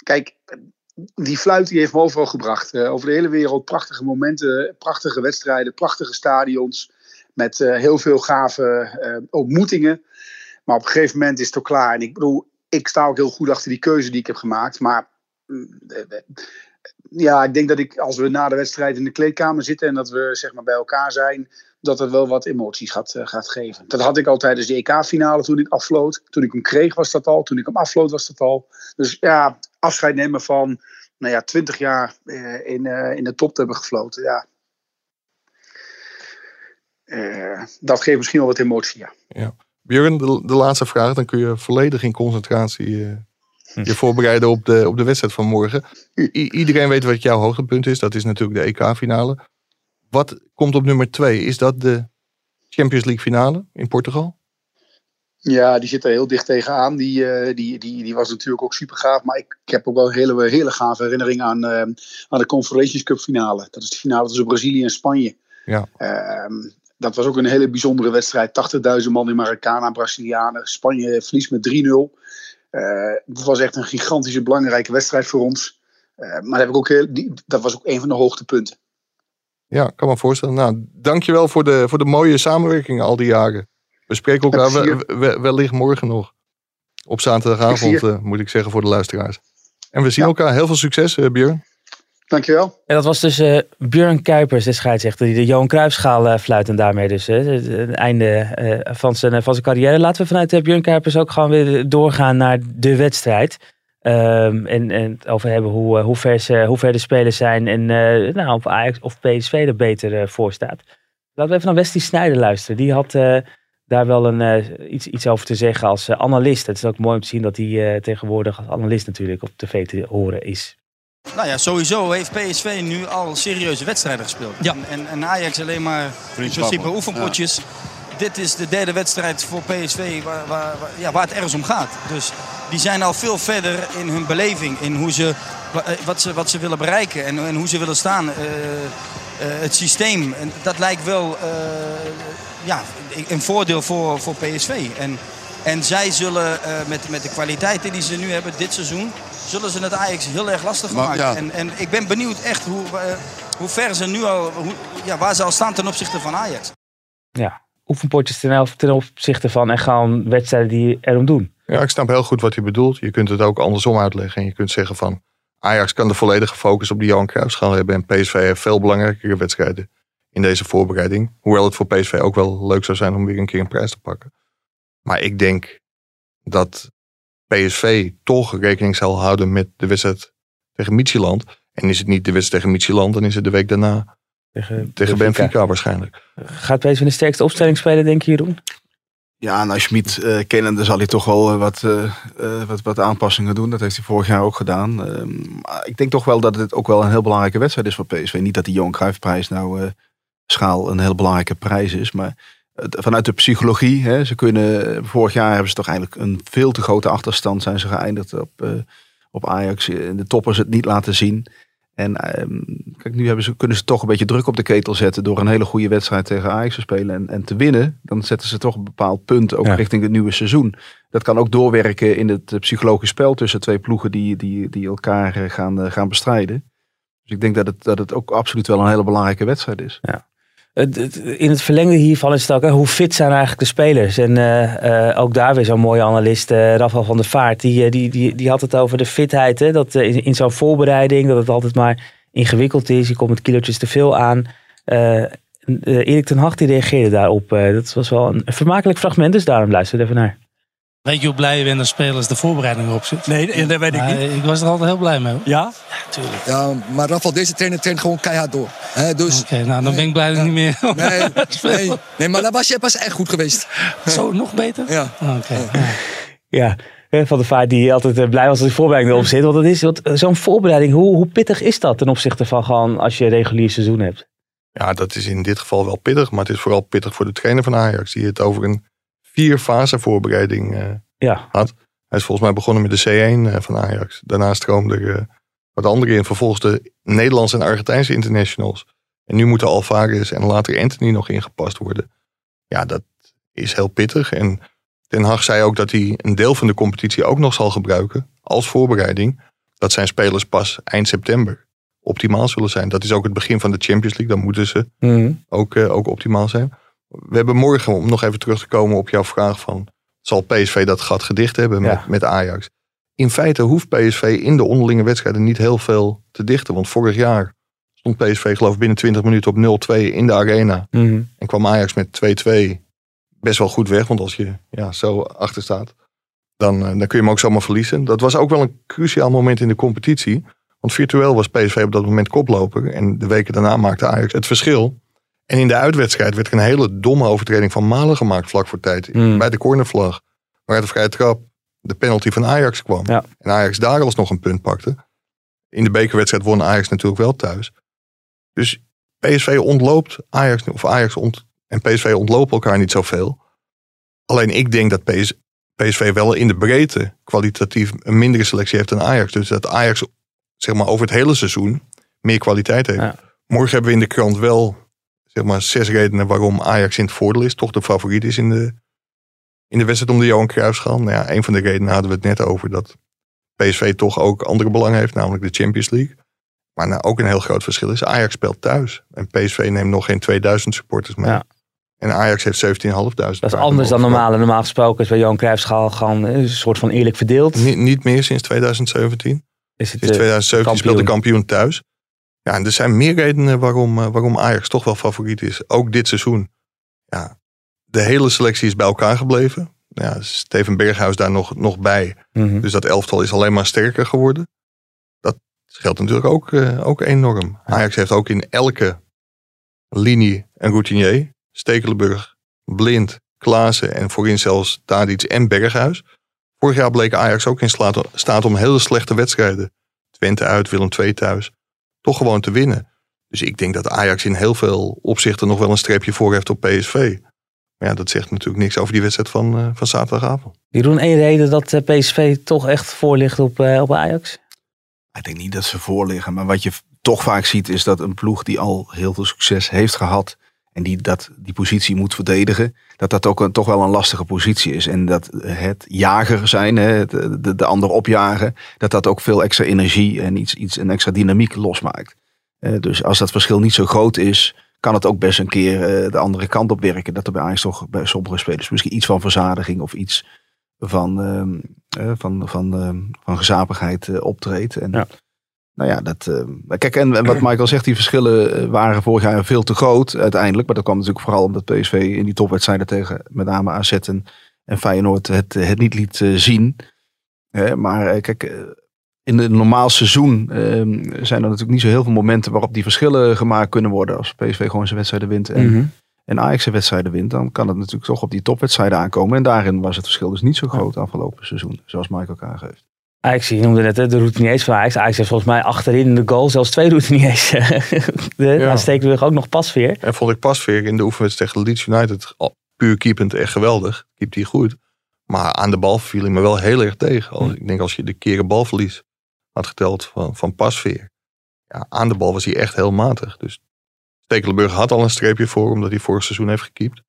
Kijk, die fluit die heeft me overal gebracht. Eh, over de hele wereld prachtige momenten, prachtige wedstrijden, prachtige stadions. Met eh, heel veel gave eh, ontmoetingen. Maar op een gegeven moment is het ook klaar. En ik bedoel, ik sta ook heel goed achter die keuze die ik heb gemaakt. Maar mm, ja, ik denk dat ik als we na de wedstrijd in de kleedkamer zitten en dat we zeg maar bij elkaar zijn, dat het wel wat emoties gaat, eh, gaat geven. Dat had ik al tijdens de EK-finale toen ik afvloot. Toen ik hem kreeg was dat al. Toen ik hem afvloot was dat al. Dus ja, afscheid nemen van nou ja, 20 jaar eh, in, eh, in de top te hebben gefloten. Ja. Dat geeft misschien wel wat emotie, ja. Björn, de, de laatste vraag. Dan kun je volledig in concentratie. Je voorbereiden op de, op de wedstrijd van morgen. I- iedereen weet wat jouw hoogtepunt is. Dat is natuurlijk de EK-finale. Wat komt op nummer twee? Is dat de Champions League finale in Portugal? Ja, die zit er heel dicht tegenaan. Die, eh, die, die, die was natuurlijk ook super gaaf. Maar ik, ik heb ook wel een hele, hele gave herinnering aan, eh, aan de Confederations Cup finale. Dat is de finale tussen Brazilië en Spanje. Ja. Ehm, dat was ook een hele bijzondere wedstrijd. 80.000 man in Maracana, Brazilianen. Spanje verliest met 3-0. Eh dat was echt een gigantische belangrijke wedstrijd voor ons. Eh, maar dat, heb ik ook heel, die, dat was ook een van de hoogtepunten. Ja, kan me voorstellen. Nou, dankjewel voor de, voor de mooie samenwerking al die jaren. We spreken elkaar wellicht morgen nog. Op zaterdagavond, eh, moet ik zeggen, voor de luisteraars. En we zien Ja. elkaar. Heel veel succes, eh, Björn. Dankjewel. En dat was dus eh Björn Kuipers, de scheidsrechter, die de Johan Cruijffschaal eh, fluit. En daarmee dus eh, het einde van, zijn, van zijn carrière. Laten we vanuit Björn Kuipers ook gewoon weer doorgaan naar de wedstrijd. Ehm, en, en over hebben hoe, hoe, ver hoe ver de spelers zijn. En nou, of Ajax of PSV er beter voor staat. Laten we even naar Wesley Sneijder luisteren. Die had daar wel een, iets, iets over te zeggen als analist. Het is ook mooi om te zien dat hij tegenwoordig als analist natuurlijk op tv te horen is. Nou ja, sowieso heeft PSV nu al serieuze wedstrijden gespeeld. Ja. En, en, en Ajax alleen maar in principe oefenpotjes. Dit is de derde wedstrijd voor PSV waar, waar, waar- ja, waar het ergens om gaat. Dus die zijn al veel verder in hun beleving. In hoe ze, eh, wat, ze, wat ze willen bereiken en, en hoe ze willen staan. Eh, eh, het systeem, en dat lijkt wel eh, ja, een voordeel voor, voor PSV. En, en zij zullen eh, met, met de kwaliteiten die ze nu hebben dit seizoen, zullen ze het Ajax heel erg lastig Maar, maken. ja. En, en ik ben benieuwd echt hoe, eh, hoe ver ze nu al, hoe, ja, waar ze al staan ten opzichte van Ajax. ja, oefenpotjes ten, ten opzichte van en gewoon wedstrijden die erom doen. Ja, ik snap heel goed wat hij bedoelt. Je kunt het ook andersom uitleggen. En je kunt zeggen van... Ajax kan de volledige focus op die Johan Cruijffschaal hebben. En PSV heeft veel belangrijkere wedstrijden in deze voorbereiding. Hoewel het voor PSV ook wel leuk zou zijn om weer een keer een prijs te pakken. Maar ik denk dat PSV toch rekening zal houden met de wedstrijd tegen Michieland. En is het niet de wedstrijd tegen Michieland, dan is het de week daarna Tegen, tegen Benfica waarschijnlijk. Gaat PSV de sterkste opstelling spelen, denk je, Jeroen? Ja, nou Schmid eh kennende zal hij toch wel eh, wat, eh, eh, wat, wat aanpassingen doen. Dat heeft hij vorig jaar ook gedaan. Ehm, maar ik denk toch wel dat het ook wel een heel belangrijke wedstrijd is voor PSV. Niet dat die Johan Cruijffprijs nou eh, schaal een heel belangrijke prijs is. Maar vanuit de psychologie, hè, ze kunnen, vorig jaar hebben ze toch eigenlijk een veel te grote achterstand zijn ze geëindigd op, eh, op Ajax. In de toppers het niet laten zien. En ehm, kijk, nu hebben ze, kunnen ze toch een beetje druk op de ketel zetten door een hele goede wedstrijd tegen Ajax te spelen en, en te winnen. Dan zetten ze toch een bepaald punt ook Ja. richting het nieuwe seizoen. Dat kan ook doorwerken in het eh, psychologisch spel tussen twee ploegen die, die, die elkaar eh, gaan, gaan bestrijden. Dus ik denk dat het, dat het ook absoluut wel een hele belangrijke wedstrijd is. Het- In het verlengde hiervan is het ook, hè, hoe fit zijn eigenlijk de spelers? En eh, eh, ook daar weer zo'n mooie analist, eh Rafael van der Vaart, die, die, die, die had het over de fitheid. Hè? Dat in, in zo'n voorbereiding, dat het altijd maar ingewikkeld is. Je komt met kilootjes te veel aan. Erik ten Hag die reageerde daarop. dat was wel een vermakelijk fragment, dus daarom luister even naar. Weet je hoe blij je bent als spelers de voorbereiding erop zit? Nee, dat weet ik Maar niet. ik was er altijd heel blij mee. hoor. Ja? Tuurlijk. Ja, maar Rafael, deze trainer traint gewoon keihard door. Hè, dus, Oké, nou dan ben ik blij dat ik niet meer nee, nee, nee, maar dan was je pas echt goed geweest. Zo, nog beter? Ja. Oké. ja. Ja, van der Vaart die altijd eh, blij was als die voorbereiding erop zit. Want dat is want, eh, zo'n voorbereiding, hoe, hoe pittig is dat ten opzichte van gewoon als je een regulier seizoen hebt? Ja, dat is in dit geval wel pittig. Maar het is vooral pittig voor de trainer van Ajax. Die het over een vier fase voorbereiding eh, Ja, Hij is volgens mij begonnen met de C1 eh, van Ajax. Daarna stroomde er eh, wat andere in. Vervolgens de Nederlandse en Argentijnse internationals. En nu moeten Alvarez en later Anthony nog ingepast worden. Ja, dat is heel pittig. En Ten Hag zei ook dat hij een deel van de competitie ook nog zal gebruiken als voorbereiding. Dat zijn spelers pas eind september optimaal zullen zijn. Dat is ook het begin van de Champions League. Dan moeten ze Mhm. ook, ook optimaal zijn. We hebben morgen, om nog even terug te komen op jouw vraag van... zal PSV dat gat gedicht hebben met, Ja. met Ajax? In feite hoeft PSV in de onderlinge wedstrijden niet heel veel te dichten. Want vorig jaar stond PSV geloof ik binnen 20 minuten op 0-2 in de arena. Mhm. En kwam Ajax met 2-2 best wel goed weg. Want als je ja, zo achter staat, dan, eh, dan kun je hem ook zomaar verliezen. Dat was ook wel een cruciaal moment in de competitie. Want virtueel was PSV op dat moment koploper. En de weken daarna maakte Ajax het verschil. En in de uitwedstrijd werd er een hele domme overtreding van Malen gemaakt vlak voor tijd. Mm. Bij de cornervlag. Waar de vrije trap de penalty van Ajax kwam. Ja. En Ajax daar alsnog een punt pakte. In de bekerwedstrijd won Ajax natuurlijk wel thuis. Dus PSV ontloopt Ajax, of Ajax ont, en PSV ontlopen elkaar niet zoveel. Alleen ik denk dat PS, PSV wel in de breedte kwalitatief een mindere selectie heeft dan Ajax. Dus dat Ajax zeg maar, over het hele seizoen meer kwaliteit heeft. Ja. Morgen hebben we in de krant wel zeg maar, zes redenen waarom Ajax in het voordeel is. Toch de favoriet is in de, in de wedstrijd om de Johan Cruijffschaal. Nou ja, een van de redenen hadden we het net over dat PSV toch ook andere belangen heeft, namelijk de Champions League. Maar nou, ook een heel groot verschil is, Ajax speelt thuis. En PSV neemt nog geen 2000 supporters mee. Ja. En Ajax heeft 17.500. Dat is anders dan normaal. Normaal gesproken is bij Johan Cruijffschaal gewoon eh, een soort van eerlijk verdeeld. Niet, niet meer sinds 2017. Is het, Sinds eh, 2017 speelt de kampioen thuis. Ja, en er zijn meer redenen waarom, eh, waarom Ajax toch wel favoriet is. Ook dit seizoen. Ja, de hele selectie is bij elkaar gebleven. Ja, Steven Berghuis daar nog, nog bij. mhm. Dus dat elftal is alleen maar sterker geworden. Dat geldt natuurlijk ook, eh, ook enorm. Ajax heeft ook in elke linie een routinier. Stekelenburg, Blind, Klaassen en voorin zelfs Tadic en Berghuis. Vorig jaar bleek Ajax ook in staat om hele slechte wedstrijden. Twente uit, Willem II thuis. Toch gewoon te winnen. Dus ik denk dat Ajax in heel veel opzichten nog wel een streepje voor heeft op PSV. Maar ja, dat zegt natuurlijk niks over die wedstrijd van, eh, van zaterdagavond. Jeroen, één reden dat eh, PSV toch echt voor ligt op, eh, op Ajax? Ik denk niet dat ze voorliggen. Maar wat je toch vaak ziet is dat een ploeg die al heel veel succes heeft gehad. En die dat, die positie moet verdedigen. Dat dat ook een, toch wel een lastige positie is. En dat het jager zijn, hè, het- de, de ander opjagen. Dat dat ook veel extra energie en iets, iets een extra dynamiek losmaakt. Eh, dus als dat verschil niet zo groot is. Kan het ook best een keer eh, de andere kant op werken. Dat er bij Ajax toch bij sommige spelers misschien iets van verzadiging of iets van, ehm, eh, van, van, ehm, van gezapigheid eh, optreedt. En, Ja. Nou ja, dat. ehm, kijk, en, en wat Michael zegt, die verschillen eh, waren vorig jaar veel te groot uiteindelijk. Maar dat kwam natuurlijk vooral omdat PSV in die topwedstrijden tegen met name AZ en, en Feyenoord het, het niet liet eh, zien. Eh, maar eh, kijk, eh, in een normaal seizoen ehm, zijn er natuurlijk niet zo heel veel momenten waarop die verschillen gemaakt kunnen worden. Als PSV gewoon zijn wedstrijden wint en, Mhm. en Ajax zijn wedstrijden wint, dan kan het natuurlijk toch op die topwedstrijden aankomen. En daarin was het verschil dus niet zo groot afgelopen seizoen, zoals Michael aangeeft. Ajax, je noemde net hè, de routiniers van Ajax. Ajax heeft volgens mij achterin in de goal zelfs twee routiniers. de, Ja. Dan ook nog pasveer. En vond ik Pasveer in de oefenwedstrijd tegen Leeds United puur keepend echt geweldig. Keept hij goed. Maar aan de bal viel hij me wel heel erg tegen. Als, ik denk als je de keren balverlies had geteld van, van Pasveer. ja, aan de bal was hij echt heel matig. Dus Stekelenburg had al een streepje voor, omdat hij vorig seizoen heeft gekiept.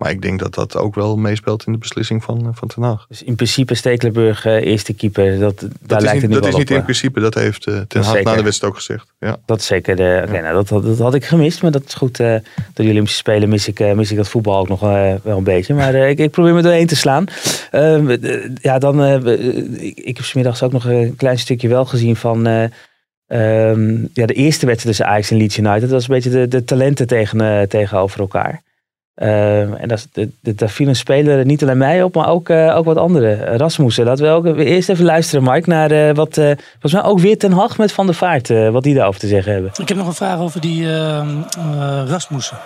Maar ik denk dat dat ook wel meespeelt in de beslissing van, eh, van Ten Hag. Dus in principe Stekelenburg eh, eerste keeper. Dat, daar Dat is lijkt niet, het nu dat is niet in eh. principe, dat heeft eh, Ten Dat Hag na de wedstrijd ook gezegd. Ja. Dat is zeker de. Oké, nou, dat, had- dat had ik gemist, maar dat is goed. eh door de Olympische Spelen mis ik, mis ik dat voetbal ook nog wel een beetje. Maar ik, ik probeer me doorheen te slaan. Ehm, eh, ja, dan. ik, ik heb smiddags ook nog een klein stukje wel gezien van. eh, ehm, ja, de eerste wedstrijd tussen Ajax en Leeds United. Dat was een beetje de, de talenten tegen, tegenover elkaar. Ehm, en dat, de- daar viel een speler niet alleen mij op, maar ook, eh, ook wat anderen. Rasmussen. Laten we ook eerst even luisteren, Mike, naar eh, wat. eh volgens mij ook weer Ten Hag met Van der Vaart. wat die daarover te zeggen hebben. Ik heb nog een vraag over die ehm, eh, Rasmussen.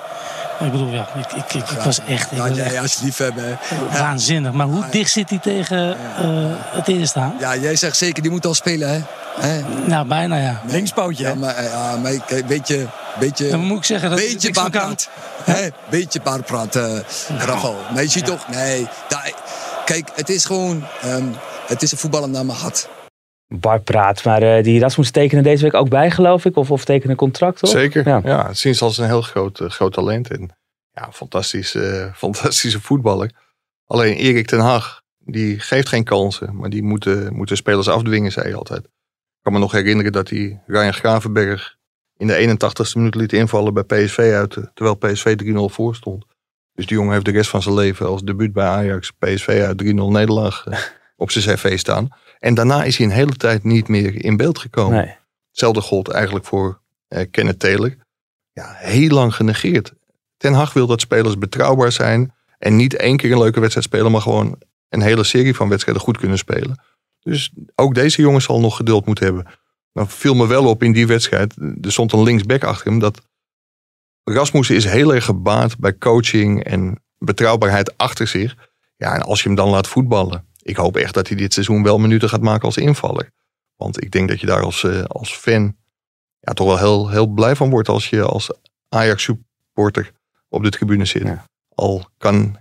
Ik bedoel, ja, ik, ik, ik, ik was echt, ik Ja, was jij echt als liefhebber. hè. waanzinnig. Maar hoe dicht zit hij tegen eh, het eerste aan? Ja, jij zegt zeker, die moet al spelen, hè? hè? Nou, bijna ja. Linkspootje. Ja, maar, eh, ja, maar kijk, beetje, beetje, Dan moet ik zeggen dat ik beetje baarpraat. Hè? Beetje baarpraat, eh Rafael. Nee, je ziet toch? Nee. daar- kijk, het is gewoon, ehm, het is een voetballer naar mijn hart. Bar praat, maar eh, die Rasmus tekenen deze week ook bij, geloof ik. Of, of tekenen een contract, toch? Zeker. Ja. Ja. ze als een heel groot, eh, groot talent. En ja, fantastisch, eh, fantastische voetballer. Alleen Erik ten Hag, die geeft geen kansen. Maar die moeten, moeten spelers afdwingen, zei hij altijd. Ik kan me nog herinneren dat hij Ryan Gravenberg in de 81ste minuut liet invallen bij PSV uit. Terwijl PSV 3-0 voor stond. Dus die jongen heeft de rest van zijn leven als debuut bij Ajax PSV uit 3-0 nederlaag op zijn cv staan. En daarna is hij een hele tijd niet meer in beeld gekomen. Nee. Hetzelfde gold eigenlijk voor eh, Kenneth Taylor. Ja, heel lang genegeerd. Ten Hag wil dat spelers betrouwbaar zijn. En niet één keer een leuke wedstrijd spelen, maar gewoon een hele serie van wedstrijden goed kunnen spelen. Dus ook deze jongen zal nog geduld moeten hebben. Dan viel me wel op in die wedstrijd. Er stond een linksback achter hem. Dat Rasmussen is heel erg gebaat bij coaching en betrouwbaarheid achter zich. Ja, en als je hem dan laat voetballen. Ik hoop echt dat hij dit seizoen wel minuten gaat maken als invaller. Want ik denk dat je daar als, eh, als fan ja, toch wel heel, heel blij van wordt als je als Ajax supporter op de tribune zit. Ja. Al kan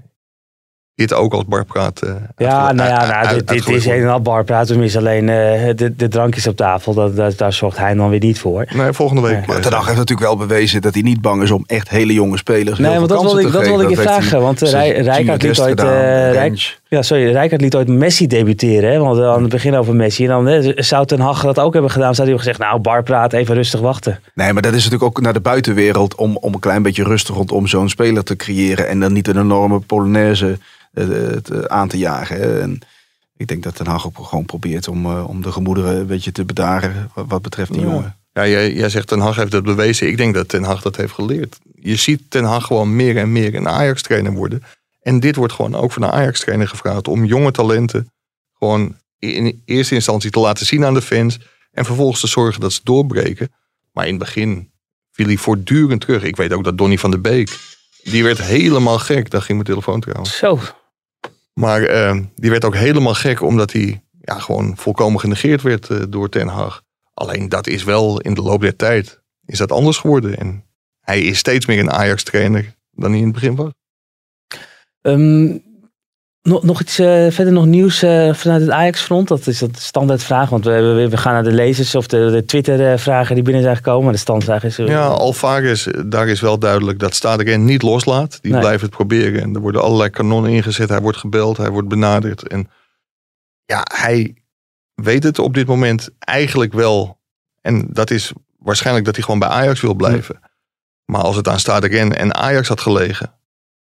dit ook als barpraat. eh Ja, nou ja, nou, uit- dit, dit is een en al bar praten. Mis alleen eh, de, de drankjes op tafel. Dat, dat, daar zorgt hij dan weer niet voor. Nee, volgende week. Nee. eh, Ten Hag heeft natuurlijk wel bewezen dat hij niet bang is om echt hele jonge spelers Nee, want dat wilde ik, te dat wilde ik je vragen. Want Rijkaard liet ooit, gedaan, eh, Rijk- ja, sorry, Rijkaard liet ooit Messi debuteren. Hè? Want aan het begin over Messi. En dan zou Ten Hag dat ook hebben gedaan. Zou hij hebben gezegd, nou, bar praat, even rustig wachten. Nee, maar dat is natuurlijk ook naar de buitenwereld om, om een klein beetje rustig rondom zo'n speler te creëren. En dan niet een enorme Polonaise eh, te- aan te jagen. hè. En ik denk dat Ten Hag ook gewoon probeert om, eh, om de gemoederen een beetje te bedaren wat, wat betreft die Ja. jongen. Ja, jij, jij zegt Ten Hag heeft dat bewezen. Ik denk dat Ten Hag dat heeft geleerd. Je ziet Ten Hag gewoon meer en meer een Ajax-trainer worden. En dit wordt gewoon ook van een Ajax-trainer gevraagd. Om jonge talenten gewoon in eerste instantie te laten zien aan de fans. En vervolgens te zorgen dat ze doorbreken. Maar in het begin viel hij voortdurend terug. Ik weet ook dat Donny van der Beek, die werd helemaal gek. Daar ging mijn telefoon trouwens. Zo, Maar eh, die werd ook helemaal gek omdat hij ja, gewoon volkomen genegeerd werd eh, door Ten Hag. Alleen dat is wel in de loop der tijd is dat anders geworden. En hij is steeds meer een Ajax-trainer dan hij in het begin was. Ehm, nog, nog iets eh, verder nog nieuws eh, vanuit het Ajax-front? Dat is dat standaardvraag. Want we, we, we gaan naar de lezers of de, de Twitter-vragen die binnen zijn gekomen. Maar de standvraag is... eh, Ja, Alvarez, daar is wel duidelijk dat Staderen niet loslaat. Die Nee. blijft het proberen. En er worden allerlei kanonnen ingezet. Hij wordt gebeld, hij wordt benaderd. En ja, hij weet het op dit moment eigenlijk wel. En dat is waarschijnlijk dat hij gewoon bij Ajax wil blijven. Maar als het aan Staderen en Ajax had gelegen.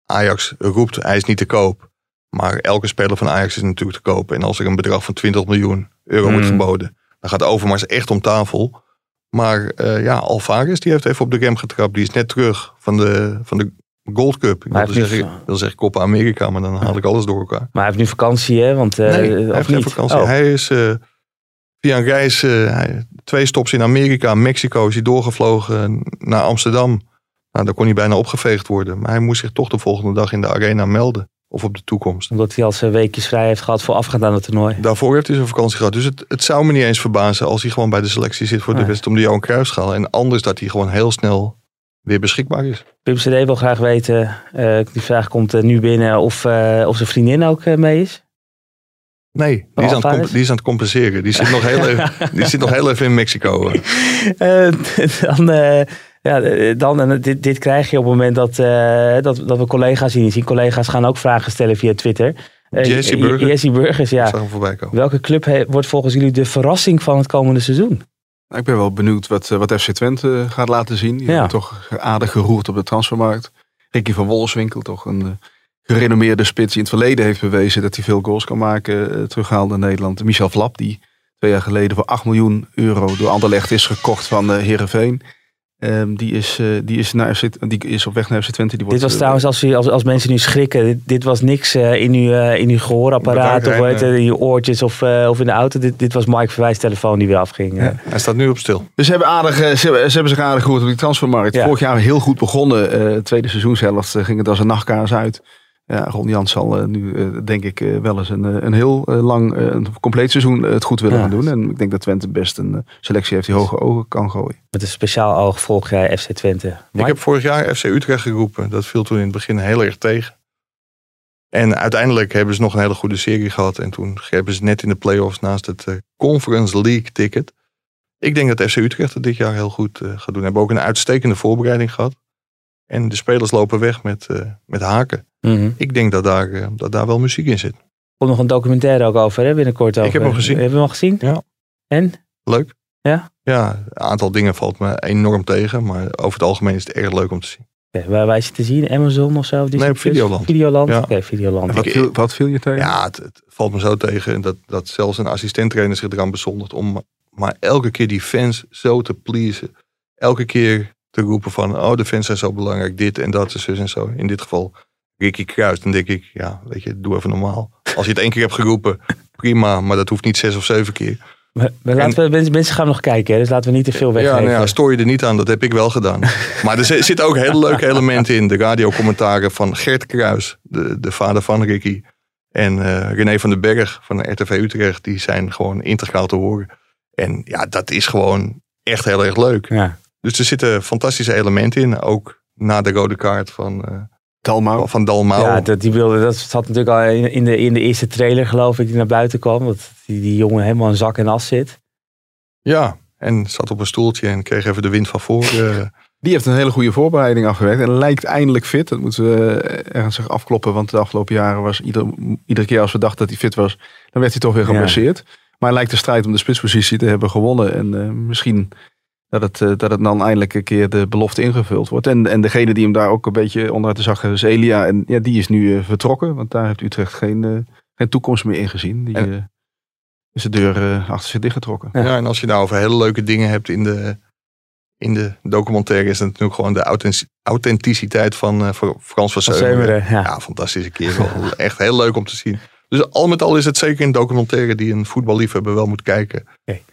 Ajax roept, hij is niet te koop. Maar elke speler van Ajax is natuurlijk te koop. En als er een bedrag van 20 miljoen euro wordt Hmm. geboden. Dan gaat Overmars echt om tafel. Maar eh, ja, Alvarez die heeft even op de rem getrapt. Die is net terug van de, van de Gold Cup. Ik wilde zeggen, wil zeggen Copa America, maar dan haal ik alles door elkaar. Maar hij heeft nu vakantie, hè? Want, eh, nee, hij heeft geen vakantie. Oh. Hij is eh, via een reis, hij- twee stops in Amerika, Mexico is hij doorgevlogen naar Amsterdam. Nou, daar kon hij bijna opgeveegd worden. Maar hij moest zich toch de volgende dag in de arena melden. Of op de toekomst. Omdat hij al zijn weekjes vrij heeft gehad voor afgaand aan het toernooi. Daarvoor heeft hij zijn vakantie gehad. Dus het, het zou me niet eens verbazen als hij gewoon bij de selectie zit voor de wedstrijd om de Johan Cruijffschaal. En anders dat hij gewoon heel snel weer beschikbaar is. Pim CD wil graag weten, eh, die vraag komt eh, nu binnen, of, eh, of zijn vriendin ook mee is. Nee, die is, aan het Alvarez? comp- die is aan het compenseren. Die zit nog heel even, die zit nog heel even in Mexico. Dan, ja, eh, dan en dit, dit krijg je op het moment dat, eh, dat, dat we collega's hier niet zien. Collega's gaan ook vragen stellen via Twitter. Eh, Jesse Burger. Jesse Burgers, ja. Welke club he- wordt volgens jullie de verrassing van het komende seizoen? Nou, ik ben wel benieuwd wat, eh, wat FC Twente eh, gaat laten zien. Die Ja. hebben toch aardig geroerd op de transfermarkt. Ricky van Wolfswinkel, toch een eh, gerenommeerde spits die in het verleden heeft bewezen dat hij veel goals kan maken. eh, terughaalde in Nederland. Michel Flap, die twee jaar geleden voor 8 miljoen euro door Anderlecht is gekocht van eh Heerenveen. Ehm, die, is, eh, die, is naar FC, die is op weg naar FC Twente. Die wordt, Dit was eh, trouwens, als, u- als, als mensen nu schrikken, dit, dit was niks eh, in, uw, in uw gehoorapparaat of in je oortjes of, eh, of in de auto. Dit, dit was Mike Verwijs telefoon die weer afging. Ja, hij staat nu op stil. Dus ze hebben, aardig, ze, hebben, ze hebben zich aardig gehoord op die transfermarkt. Ja. Vorig jaar heel goed begonnen. eh, het tweede seizoenshelft ging het als een nachtkaars uit. Ja, Ron Jans zal eh, nu eh, denk ik eh, wel eens een, een heel lang, eh, een compleet seizoen het goed willen Ja. gaan doen. En ik denk dat Twente best een selectie heeft die hoge ogen kan gooien. Met een speciaal oog volg jij FC Twente. Ik heb vorig jaar FC Utrecht geroepen. Dat viel toen in het begin heel erg tegen. En uiteindelijk hebben ze nog een hele goede serie gehad. En toen hebben ze net in de play-offs naast het Conference League ticket. Ik denk dat FC Utrecht het dit jaar heel goed eh, gaat doen. Hebben ook een uitstekende voorbereiding gehad. En de spelers lopen weg met, eh, met haken. Mhm. Ik denk dat daar, eh, dat daar wel muziek in zit. Er komt nog een documentaire ook over, hè, binnenkort over. heb hem gezien. Heb je hem al gezien? Ja. En? Leuk. Ja? Ja, een aantal dingen valt me enorm tegen. Maar over het algemeen is het erg leuk om te zien. Oké, waar, het te zien? Amazon of zo? Disney Nee, op Plus? Videoland. Videoland? Ja. Oké, Videoland. En wat, Ik- viel, wat viel je tegen? Ja, het, het valt me zo tegen dat, dat zelfs een assistenttrainer zich eraan bezondigt om maar elke keer die fans zo te pleasen. Elke keer te roepen van, oh de fans zijn zo belangrijk, dit en dat en zus en zo. In dit geval Ricky Kruis. Dan denk ik, ja, weet je, doe even normaal. Als je het één keer hebt geroepen, prima, maar dat hoeft niet zes of zeven keer. Maar, maar laten we, mensen, gaan nog kijken, hè, dus laten we niet te veel Ja, weggeven. nou ja, stoor je er niet aan, dat heb ik wel gedaan. Maar er zi- zitten ook hele leuke elementen in. De radiocommentaren van Gert Kruis, de, de vader van Ricky. En eh, René van den Berg van de RTV Utrecht, die zijn gewoon integraal te horen. En ja, dat is gewoon echt heel erg leuk. Ja. Dus er zitten fantastische elementen in. Ook na de rode kaart van, eh Dalmau. van Dalmau. Ja, dat, die beelden, dat zat natuurlijk al in, in de, in de eerste trailer, geloof ik, die naar buiten kwam. Dat die, die jongen helemaal in zak en as zit. Ja, en zat op een stoeltje en kreeg even de wind van voren. Die heeft een hele goede voorbereiding afgewerkt. En lijkt eindelijk fit. Dat moeten we eh, ergens afkloppen. Want de afgelopen jaren was ieder, iedere keer als we dachten dat hij fit was. Dan werd hij toch weer Ja. geblesseerd. Maar hij lijkt de strijd om de spitspositie te hebben gewonnen. En eh, misschien dat het, eh, dat het dan eindelijk een keer de belofte ingevuld wordt. En, en degene die hem daar ook een beetje onderuit de zag is Elia. En ja, die is nu eh, vertrokken. Want daar heeft Utrecht geen, eh, geen toekomst meer in gezien. Die En- is de deur eh, achter zich dichtgetrokken. Ja. en als je nou over hele leuke dingen hebt in de, in de documentaire, is het natuurlijk gewoon de authentici- authenticiteit van eh, van Frans van. Seumeren, ja. Ja, fantastische kerel. Echt heel leuk om te zien. Dus al met al is het zeker een documentaire die een voetballiefhebber wel moet kijken.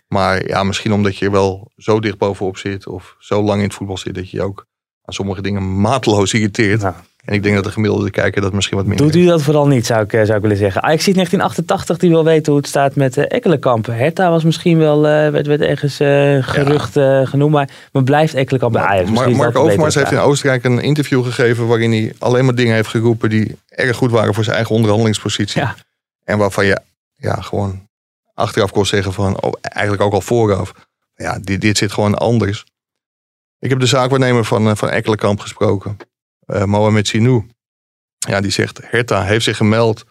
Maar ja, misschien omdat je er wel zo dicht bovenop zit of zo lang in het voetbal zit dat je je ook aan sommige dingen mateloos irriteert. En ik denk dat de gemiddelde kijker dat misschien wat minder doet u dat vooral niet, zou ik, eh, zou ik willen zeggen. Ajax ziet 1988, die wil weten hoe het staat met uh, Ekkelenkamp. Hertha was misschien wel, eh, werd, werd ergens gerucht genoemd, maar, maar blijft Ekkelenkamp bij Ajax? Mar- Mark Overmars heeft in Oostenrijk een interview gegeven waarin hij alleen maar dingen heeft geroepen die erg goed waren voor zijn eigen onderhandelingspositie. Ja. En waarvan je ja, gewoon achteraf kon zeggen van, oh, eigenlijk ook al vooraf, ja, dit, dit zit gewoon anders. Ik heb de zaakwaarnemer van, van Ekkelenkamp gesproken, eh Mohamed Sinou. Ja, die zegt, Hertha heeft zich gemeld,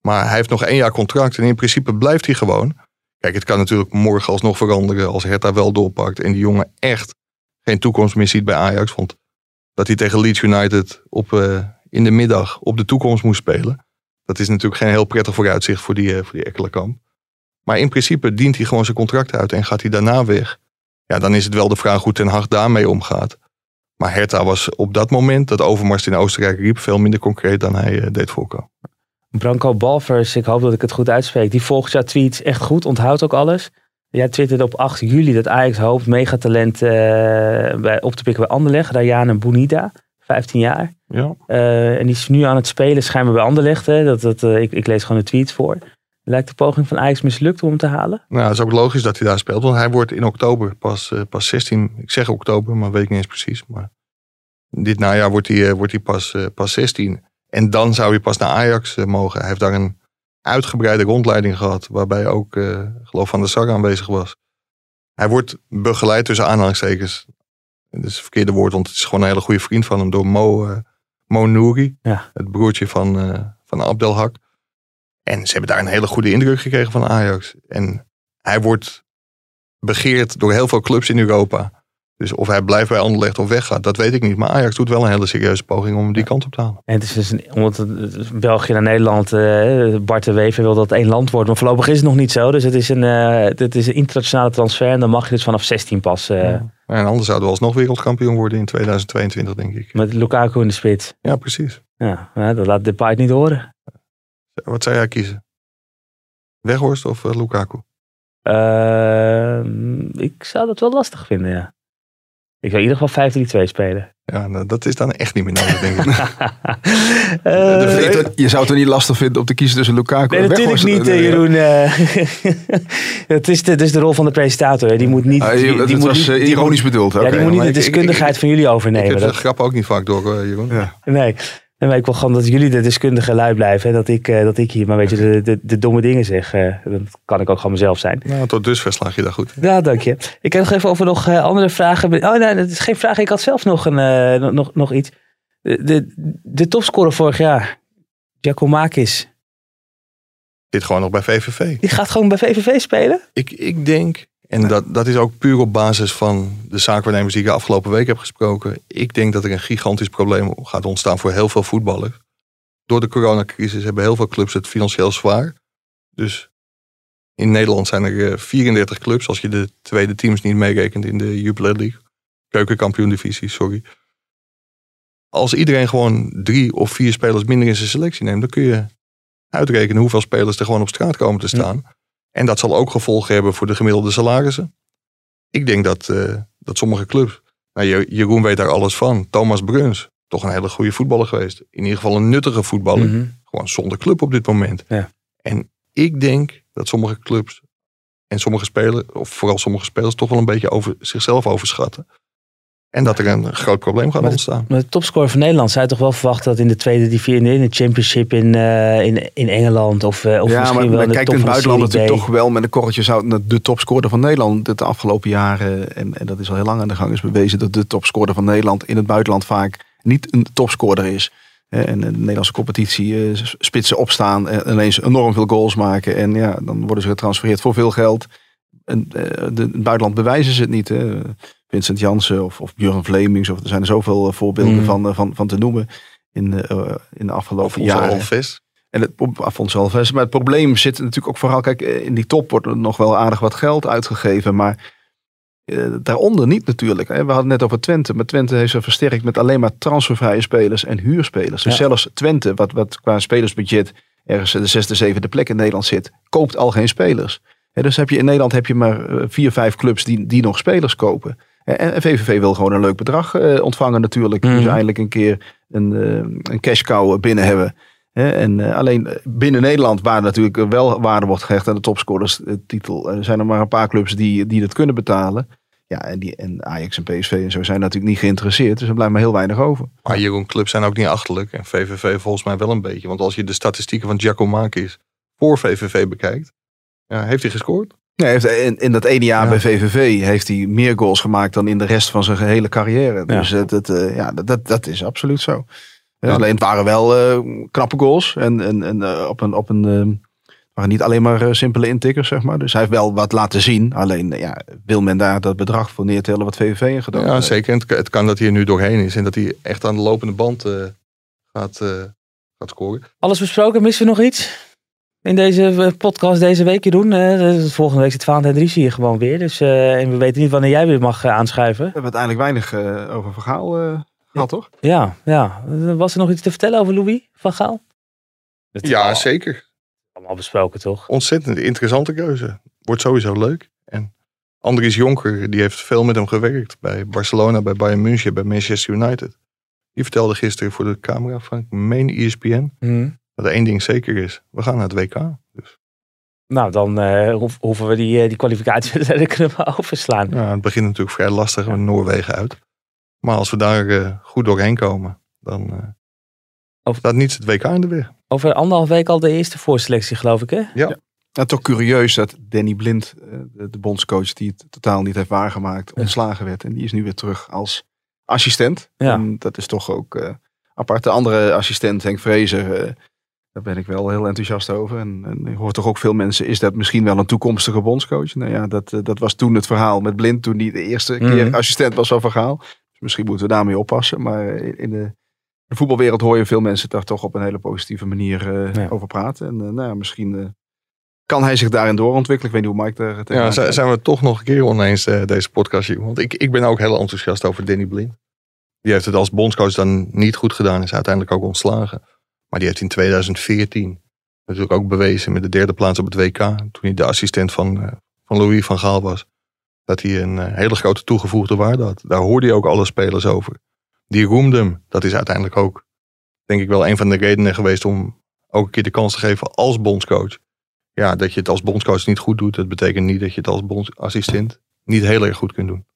maar hij heeft nog één jaar contract en in principe blijft hij gewoon. Kijk, het kan natuurlijk morgen alsnog veranderen als Hertha wel doorpakt en die jongen echt geen toekomst meer ziet bij Ajax. Want dat hij tegen Leeds United op, eh, in de middag op de toekomst moest spelen. Dat is natuurlijk geen heel prettig vooruitzicht voor die, eh, voor die Ekkelenkamp. Maar in principe dient hij gewoon zijn contract uit en gaat hij daarna weg. Ja, dan is het wel de vraag hoe Ten Hag daarmee omgaat. Maar Hertha was op dat moment dat Overmars in Oostenrijk riep veel minder concreet dan hij eh, deed voorkomen. Branko Balvers, ik hoop dat ik het goed uitspreek. Die volgt jouw tweets echt goed, onthoudt ook alles. Jij twitterde op 8 juli dat Ajax hoopt megatalent eh bij, op te pikken bij Anderlecht. Rayane Bounida, 15 jaar. Ja. Eh, en die is nu aan het spelen schijnbaar bij Anderlecht. Hè. Dat, dat, ik, ik lees gewoon de tweets voor. Lijkt de poging van Ajax mislukt om hem te halen? Nou, het is ook logisch dat hij daar speelt. Want hij wordt in oktober pas, eh, pas 16. Ik zeg oktober, maar weet ik niet eens precies. Maar dit najaar wordt hij, eh, wordt hij pas, eh, pas 16. En dan zou hij pas naar Ajax mogen. Hij heeft daar een uitgebreide rondleiding gehad. Waarbij ook, geloof Van der Sar aanwezig was. Hij wordt begeleid tussen aanhalingstekens. Dat is het verkeerde woord, want het is gewoon een hele goede vriend van hem. Door Mo, Mo Nouri. Ja. Het broertje van, eh van Abdelhak. En ze hebben daar een hele goede indruk gekregen van Ajax. En hij wordt begeerd door heel veel clubs in Europa. Dus of hij blijft bij Anderlecht of weggaat, dat weet ik niet. Maar Ajax doet wel een hele serieuze poging om die kant op te halen. En het is dus een, omdat het, België naar Nederland, eh, Bart de Wever wil dat het één land wordt. Maar voorlopig is het nog niet zo. Dus het is een, eh, het is een internationale transfer. En dan mag je dus vanaf 16 pas eh, En anders zouden we alsnog wereldkampioen worden in 2022, denk ik. met Lukaku in de spits. Ja, precies. Ja, maar dat laat Depay niet horen. Wat zou jij kiezen? Weghorst of eh, Lukaku? Ehm, ik zou dat wel lastig vinden, ja. Ik zou in ieder geval 5-3-2 spelen. Ja, nou, dat is dan echt niet meer nodig, denk ik. Eh, Je het- je zou het er niet lastig vinden om te kiezen tussen Lukaku Nee, en natuurlijk Weghorst. niet, eh, Nee, Jeroen. eh. het, is de, het is de rol van de presentator. hè. Die moet niet. Ah, die, je- die dat moet was niet- eh, die ironisch bedoeld. Ja, die moet niet de ik- ik- deskundigheid van jullie ik overnemen. heb de Dat, grap ook niet vaak door, eh, Jeroen. Ja. nee. Nee, maar ik wil gewoon dat jullie de deskundige lui blijven. Hè? Dat, ik, eh, dat ik hier maar een beetje de, de, de domme dingen zeg. eh. dat kan ik ook gewoon mezelf zijn. Nou, tot dusver slaag je daar goed. Ja, dank je. Ik heb nog even over nog eh, andere vragen. Oh nee, dat is geen vraag. Ik had zelf nog, een, nog- nog, iets. De, de, de topscorer vorig jaar, Giacomakis, Zit gewoon nog bij VVV. die gaat gewoon bij VVV spelen? Ik, ik denk, en dat, dat is ook puur op basis van de zaakwaarnemers die ik de afgelopen week heb gesproken. Ik denk dat er een gigantisch probleem gaat ontstaan voor heel veel voetballers. Door de coronacrisis hebben heel veel clubs het financieel zwaar. Dus in Nederland zijn er eh, 34 clubs, als je de tweede teams niet meerekent in de Jupiler League. Keukenkampioen divisie, sorry. Als iedereen gewoon drie of vier spelers minder in zijn selectie neemt, dan kun je uitrekenen hoeveel spelers er gewoon op straat komen te staan. En dat zal ook gevolgen hebben voor de gemiddelde salarissen. Ik denk dat, eh, dat sommige clubs, nou, Je- Jeroen weet daar alles van. Thomas Bruns, toch een hele goede voetballer geweest. In ieder geval een nuttige voetballer. Mhm. Gewoon zonder club op dit moment. Ja. En ik denk dat sommige clubs en sommige spelers, of vooral sommige spelers, toch wel een beetje over zichzelf overschatten. En dat er een groot probleem gaat Maar ontstaan. Maar de topscorer van Nederland zou je toch wel verwachten dat in de tweede divisie, in de championship in, eh, in, in Engeland of, eh, of ja, misschien maar, wel maar in de kijk top in het de buitenland natuurlijk toch wel met een korreltje zout de topscorer van Nederland de afgelopen jaren. En, en dat is al heel lang aan de gang is bewezen dat de topscorer van Nederland in het buitenland vaak niet een topscorer is. En de Nederlandse competitie eh, spitsen opstaan en ineens enorm veel goals maken. En ja, dan worden ze getransfereerd voor veel geld. En eh, de, in het buitenland bewijzen ze het niet. Hè. Vincent Jansen of, of Björn Vlemings. Of, er zijn er zoveel eh, voorbeelden Mm. van, eh, van, van te noemen in, eh, in de afgelopen Of jaren. Alves. En het, op Afonso Alves. Maar het probleem zit natuurlijk ook vooral, kijk, in die top wordt er nog wel aardig wat geld uitgegeven, maar daaronder niet natuurlijk. hè. We hadden net over Twente, maar Twente heeft zich versterkt met alleen maar transfervrije spelers en huurspelers. Dus Ja. zelfs Twente, wat, wat qua spelersbudget ergens de zesde, zevende plek in Nederland zit, koopt al geen spelers. Hè, dus heb je in Nederland heb je maar vier, vijf clubs die, die nog spelers kopen. En, VVV wil gewoon een leuk bedrag eh, ontvangen natuurlijk. Mhm. Dus eindelijk een keer een, eh, een cash cow binnen hebben. Hè, en eh, alleen binnen Nederland, waar natuurlijk wel waarde wordt gehecht aan de topscorerstitel, zijn er maar een paar clubs die, die dat kunnen betalen. Ja, en, die, en Ajax en PSV en zo zijn natuurlijk niet geïnteresseerd. Dus er blijft maar heel weinig over. Maar Jeroen, clubs zijn ook niet achterlijk. En VVV volgens mij wel een beetje. Want als je de statistieken van Giacomakis voor VVV bekijkt. Ja, heeft hij gescoord? Ja, hij heeft in, in dat ene jaar Ja. bij VVV heeft hij meer goals gemaakt dan in de rest van zijn gehele carrière. Dus het, het, eh, ja, dat, dat, dat is absoluut zo. Ja. Alleen het waren wel eh, knappe goals. En, en, en eh, op een, op een eh, het waren niet alleen maar eh, simpele intikkers, zeg maar. Dus hij heeft wel wat laten zien. Alleen eh, ja, wil men daar dat bedrag voor neertellen wat VVV in gedaan Ja, zeker. En het, het kan dat hij er nu doorheen is. En dat hij echt aan de lopende band eh, gaat, eh, gaat scoren. Alles besproken, missen we nog iets? In deze eh, podcast deze week. Eh, volgende week zit Valentijn Dries hier gewoon weer. Dus, eh, en we weten niet wanneer jij weer mag eh, aanschuiven. We hebben uiteindelijk weinig over verhaal eh gehad, toch? Ja, ja. Was er nog iets te vertellen over Louis van Gaal? Ja, allemaal- zeker. Allemaal besproken, toch? Ontzettend interessante keuze. Wordt sowieso leuk. En Andries Jonker, die heeft veel met hem gewerkt. Bij Barcelona, bij Bayern München, bij Manchester United. Die vertelde gisteren voor de camera van, ik meen ESPN, Mhm. Dat er één ding zeker is. We gaan naar het WK. Dus Nou, dan eh, hoeven we die, eh, die kwalificatie kunnen we overslaan. ja, het begint natuurlijk vrij lastig met Noorwegen uit. Maar als we daar eh, goed doorheen komen, dan eh Over- staat niets het WK in de weg. Over anderhalf week al de eerste voorselectie, geloof ik, hè? Ja. Ja, toch curieus dat Danny Blind, eh, de, de bondscoach die het totaal niet heeft waargemaakt, ontslagen werd. En die is nu weer terug als assistent. Ja. En dat is toch ook eh, apart. De andere assistent, Henk Vrezer, eh, daar ben ik wel heel enthousiast over. En, en ik hoor toch ook veel mensen, is dat misschien wel een toekomstige bondscoach? Nou ja, dat, eh, dat was toen het verhaal met Blind, toen hij de eerste keer Mhm. assistent was van Vergaal. Dus misschien moeten we daarmee oppassen. Maar in de, de voetbalwereld hoor je veel mensen daar toch op een hele positieve manier eh, Ja. over praten. En eh, nou ja, misschien kan hij zich daarin doorontwikkelen. Ik weet niet hoe Mike daar tegenaan Ja, zijn, kijkt. zijn we toch nog een keer oneens deze podcast hier. Want ik, ik ben ook heel enthousiast over Danny Blind. Die heeft het als bondscoach dan niet goed gedaan. Is uiteindelijk ook ontslagen. Maar die heeft in 2014 natuurlijk ook bewezen met de derde plaats op het WK. Toen hij de assistent van, eh, van Louis van Gaal was. Dat hij een eh, hele grote toegevoegde waarde had. Daar hoorde je ook alle spelers over. Die roemde hem. Dat is uiteindelijk ook denk ik wel een van de redenen geweest om ook een keer de kans te geven als bondscoach. Ja, dat je het als bondscoach niet goed doet, dat betekent niet dat je het als bondsassistent niet heel erg goed kunt doen.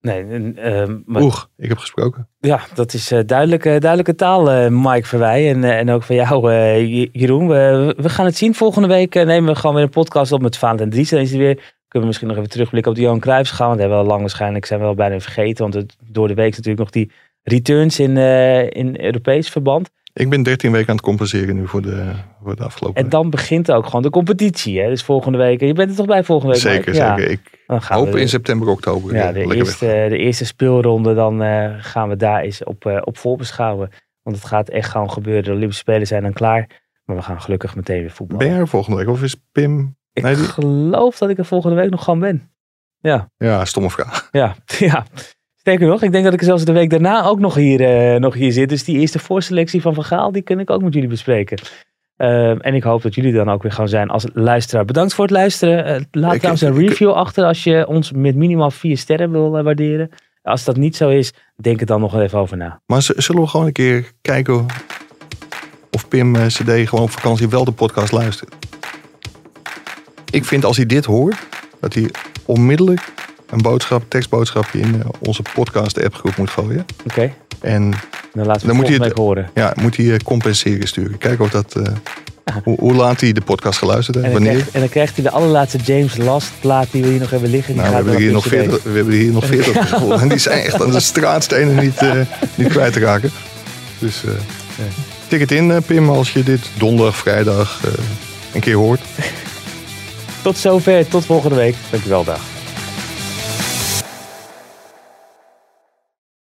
Nee, en, ehm, maar, Oeg, ik heb gesproken. ja, dat is eh, duidelijke, duidelijke taal, eh, Mike Verwij. En, eh, en ook van jou, eh, Jeroen. We, we gaan het zien. Volgende week eh, nemen we gewoon weer een podcast op met Valentijn Dries. Dan is hij weer. Kunnen we misschien nog even terugblikken op de Johan Cruijffschaal. Want hebben we al lang waarschijnlijk zijn we al bijna vergeten. Want het, door de week is natuurlijk nog die returns in, eh, in Europees verband. Ik ben 13 weken aan het compenseren nu voor de, voor de afgelopen En dan begint ook gewoon de competitie. Hè? Dus volgende week. Je bent er toch bij volgende week? Zeker? Ja. zeker. Ik Dan gaan hoop we- in september, oktober. Ja, de eerste, weg. de eerste speelronde, dan eh, gaan we daar eens op, eh, op voorbeschouwen. Want het gaat echt gewoon gebeuren. De Olympische Spelen zijn dan klaar. Maar we gaan gelukkig meteen weer voetballen. Ben jij er volgende week? Of is Pim... Ik Nee, die- geloof dat ik er volgende week nog gewoon ben. Ja, stomme vraag. Ja, ja. Sterker nog, ik denk dat ik zelfs de week daarna ook nog hier, eh, nog hier zit. Dus die eerste voorselectie van Van Gaal, die kan ik ook met jullie bespreken. Ehm, en ik hoop dat jullie dan ook weer gaan zijn als luisteraar. Bedankt voor het luisteren. Eh, laat Ik- trouwens een ik- review achter als je ons met minimaal vier sterren wil eh, waarderen. Als dat niet zo is, denk er dan nog even over na. Maar zullen we gewoon een keer kijken of Pim CD gewoon op vakantie wel de podcast luistert? Ik vind als hij dit hoort, dat hij onmiddellijk een boodschap, tekstboodschapje in eh, onze podcast appgroep moet gooien. Oké, En dan laten we Dan moet het hij het- horen. ja, moet hij eh, compenseren sturen. Kijken of dat... eh, hoe, hoe laat hij de podcast geluisterd heeft, En dan, wanneer. krijgt, en dan krijgt hij de allerlaatste James Last plaat die we hier nog hebben liggen. Die Nou, we gaat hebben, hier nog op de CD. 40, we hebben hier nog 40 gevonden. En die zijn echt aan de straatstenen niet, eh, niet kwijt te raken. Dus eh tik het in, Pim, als je dit donderdag, vrijdag een keer hoort. Tot zover, tot volgende week. Dankjewel, dag.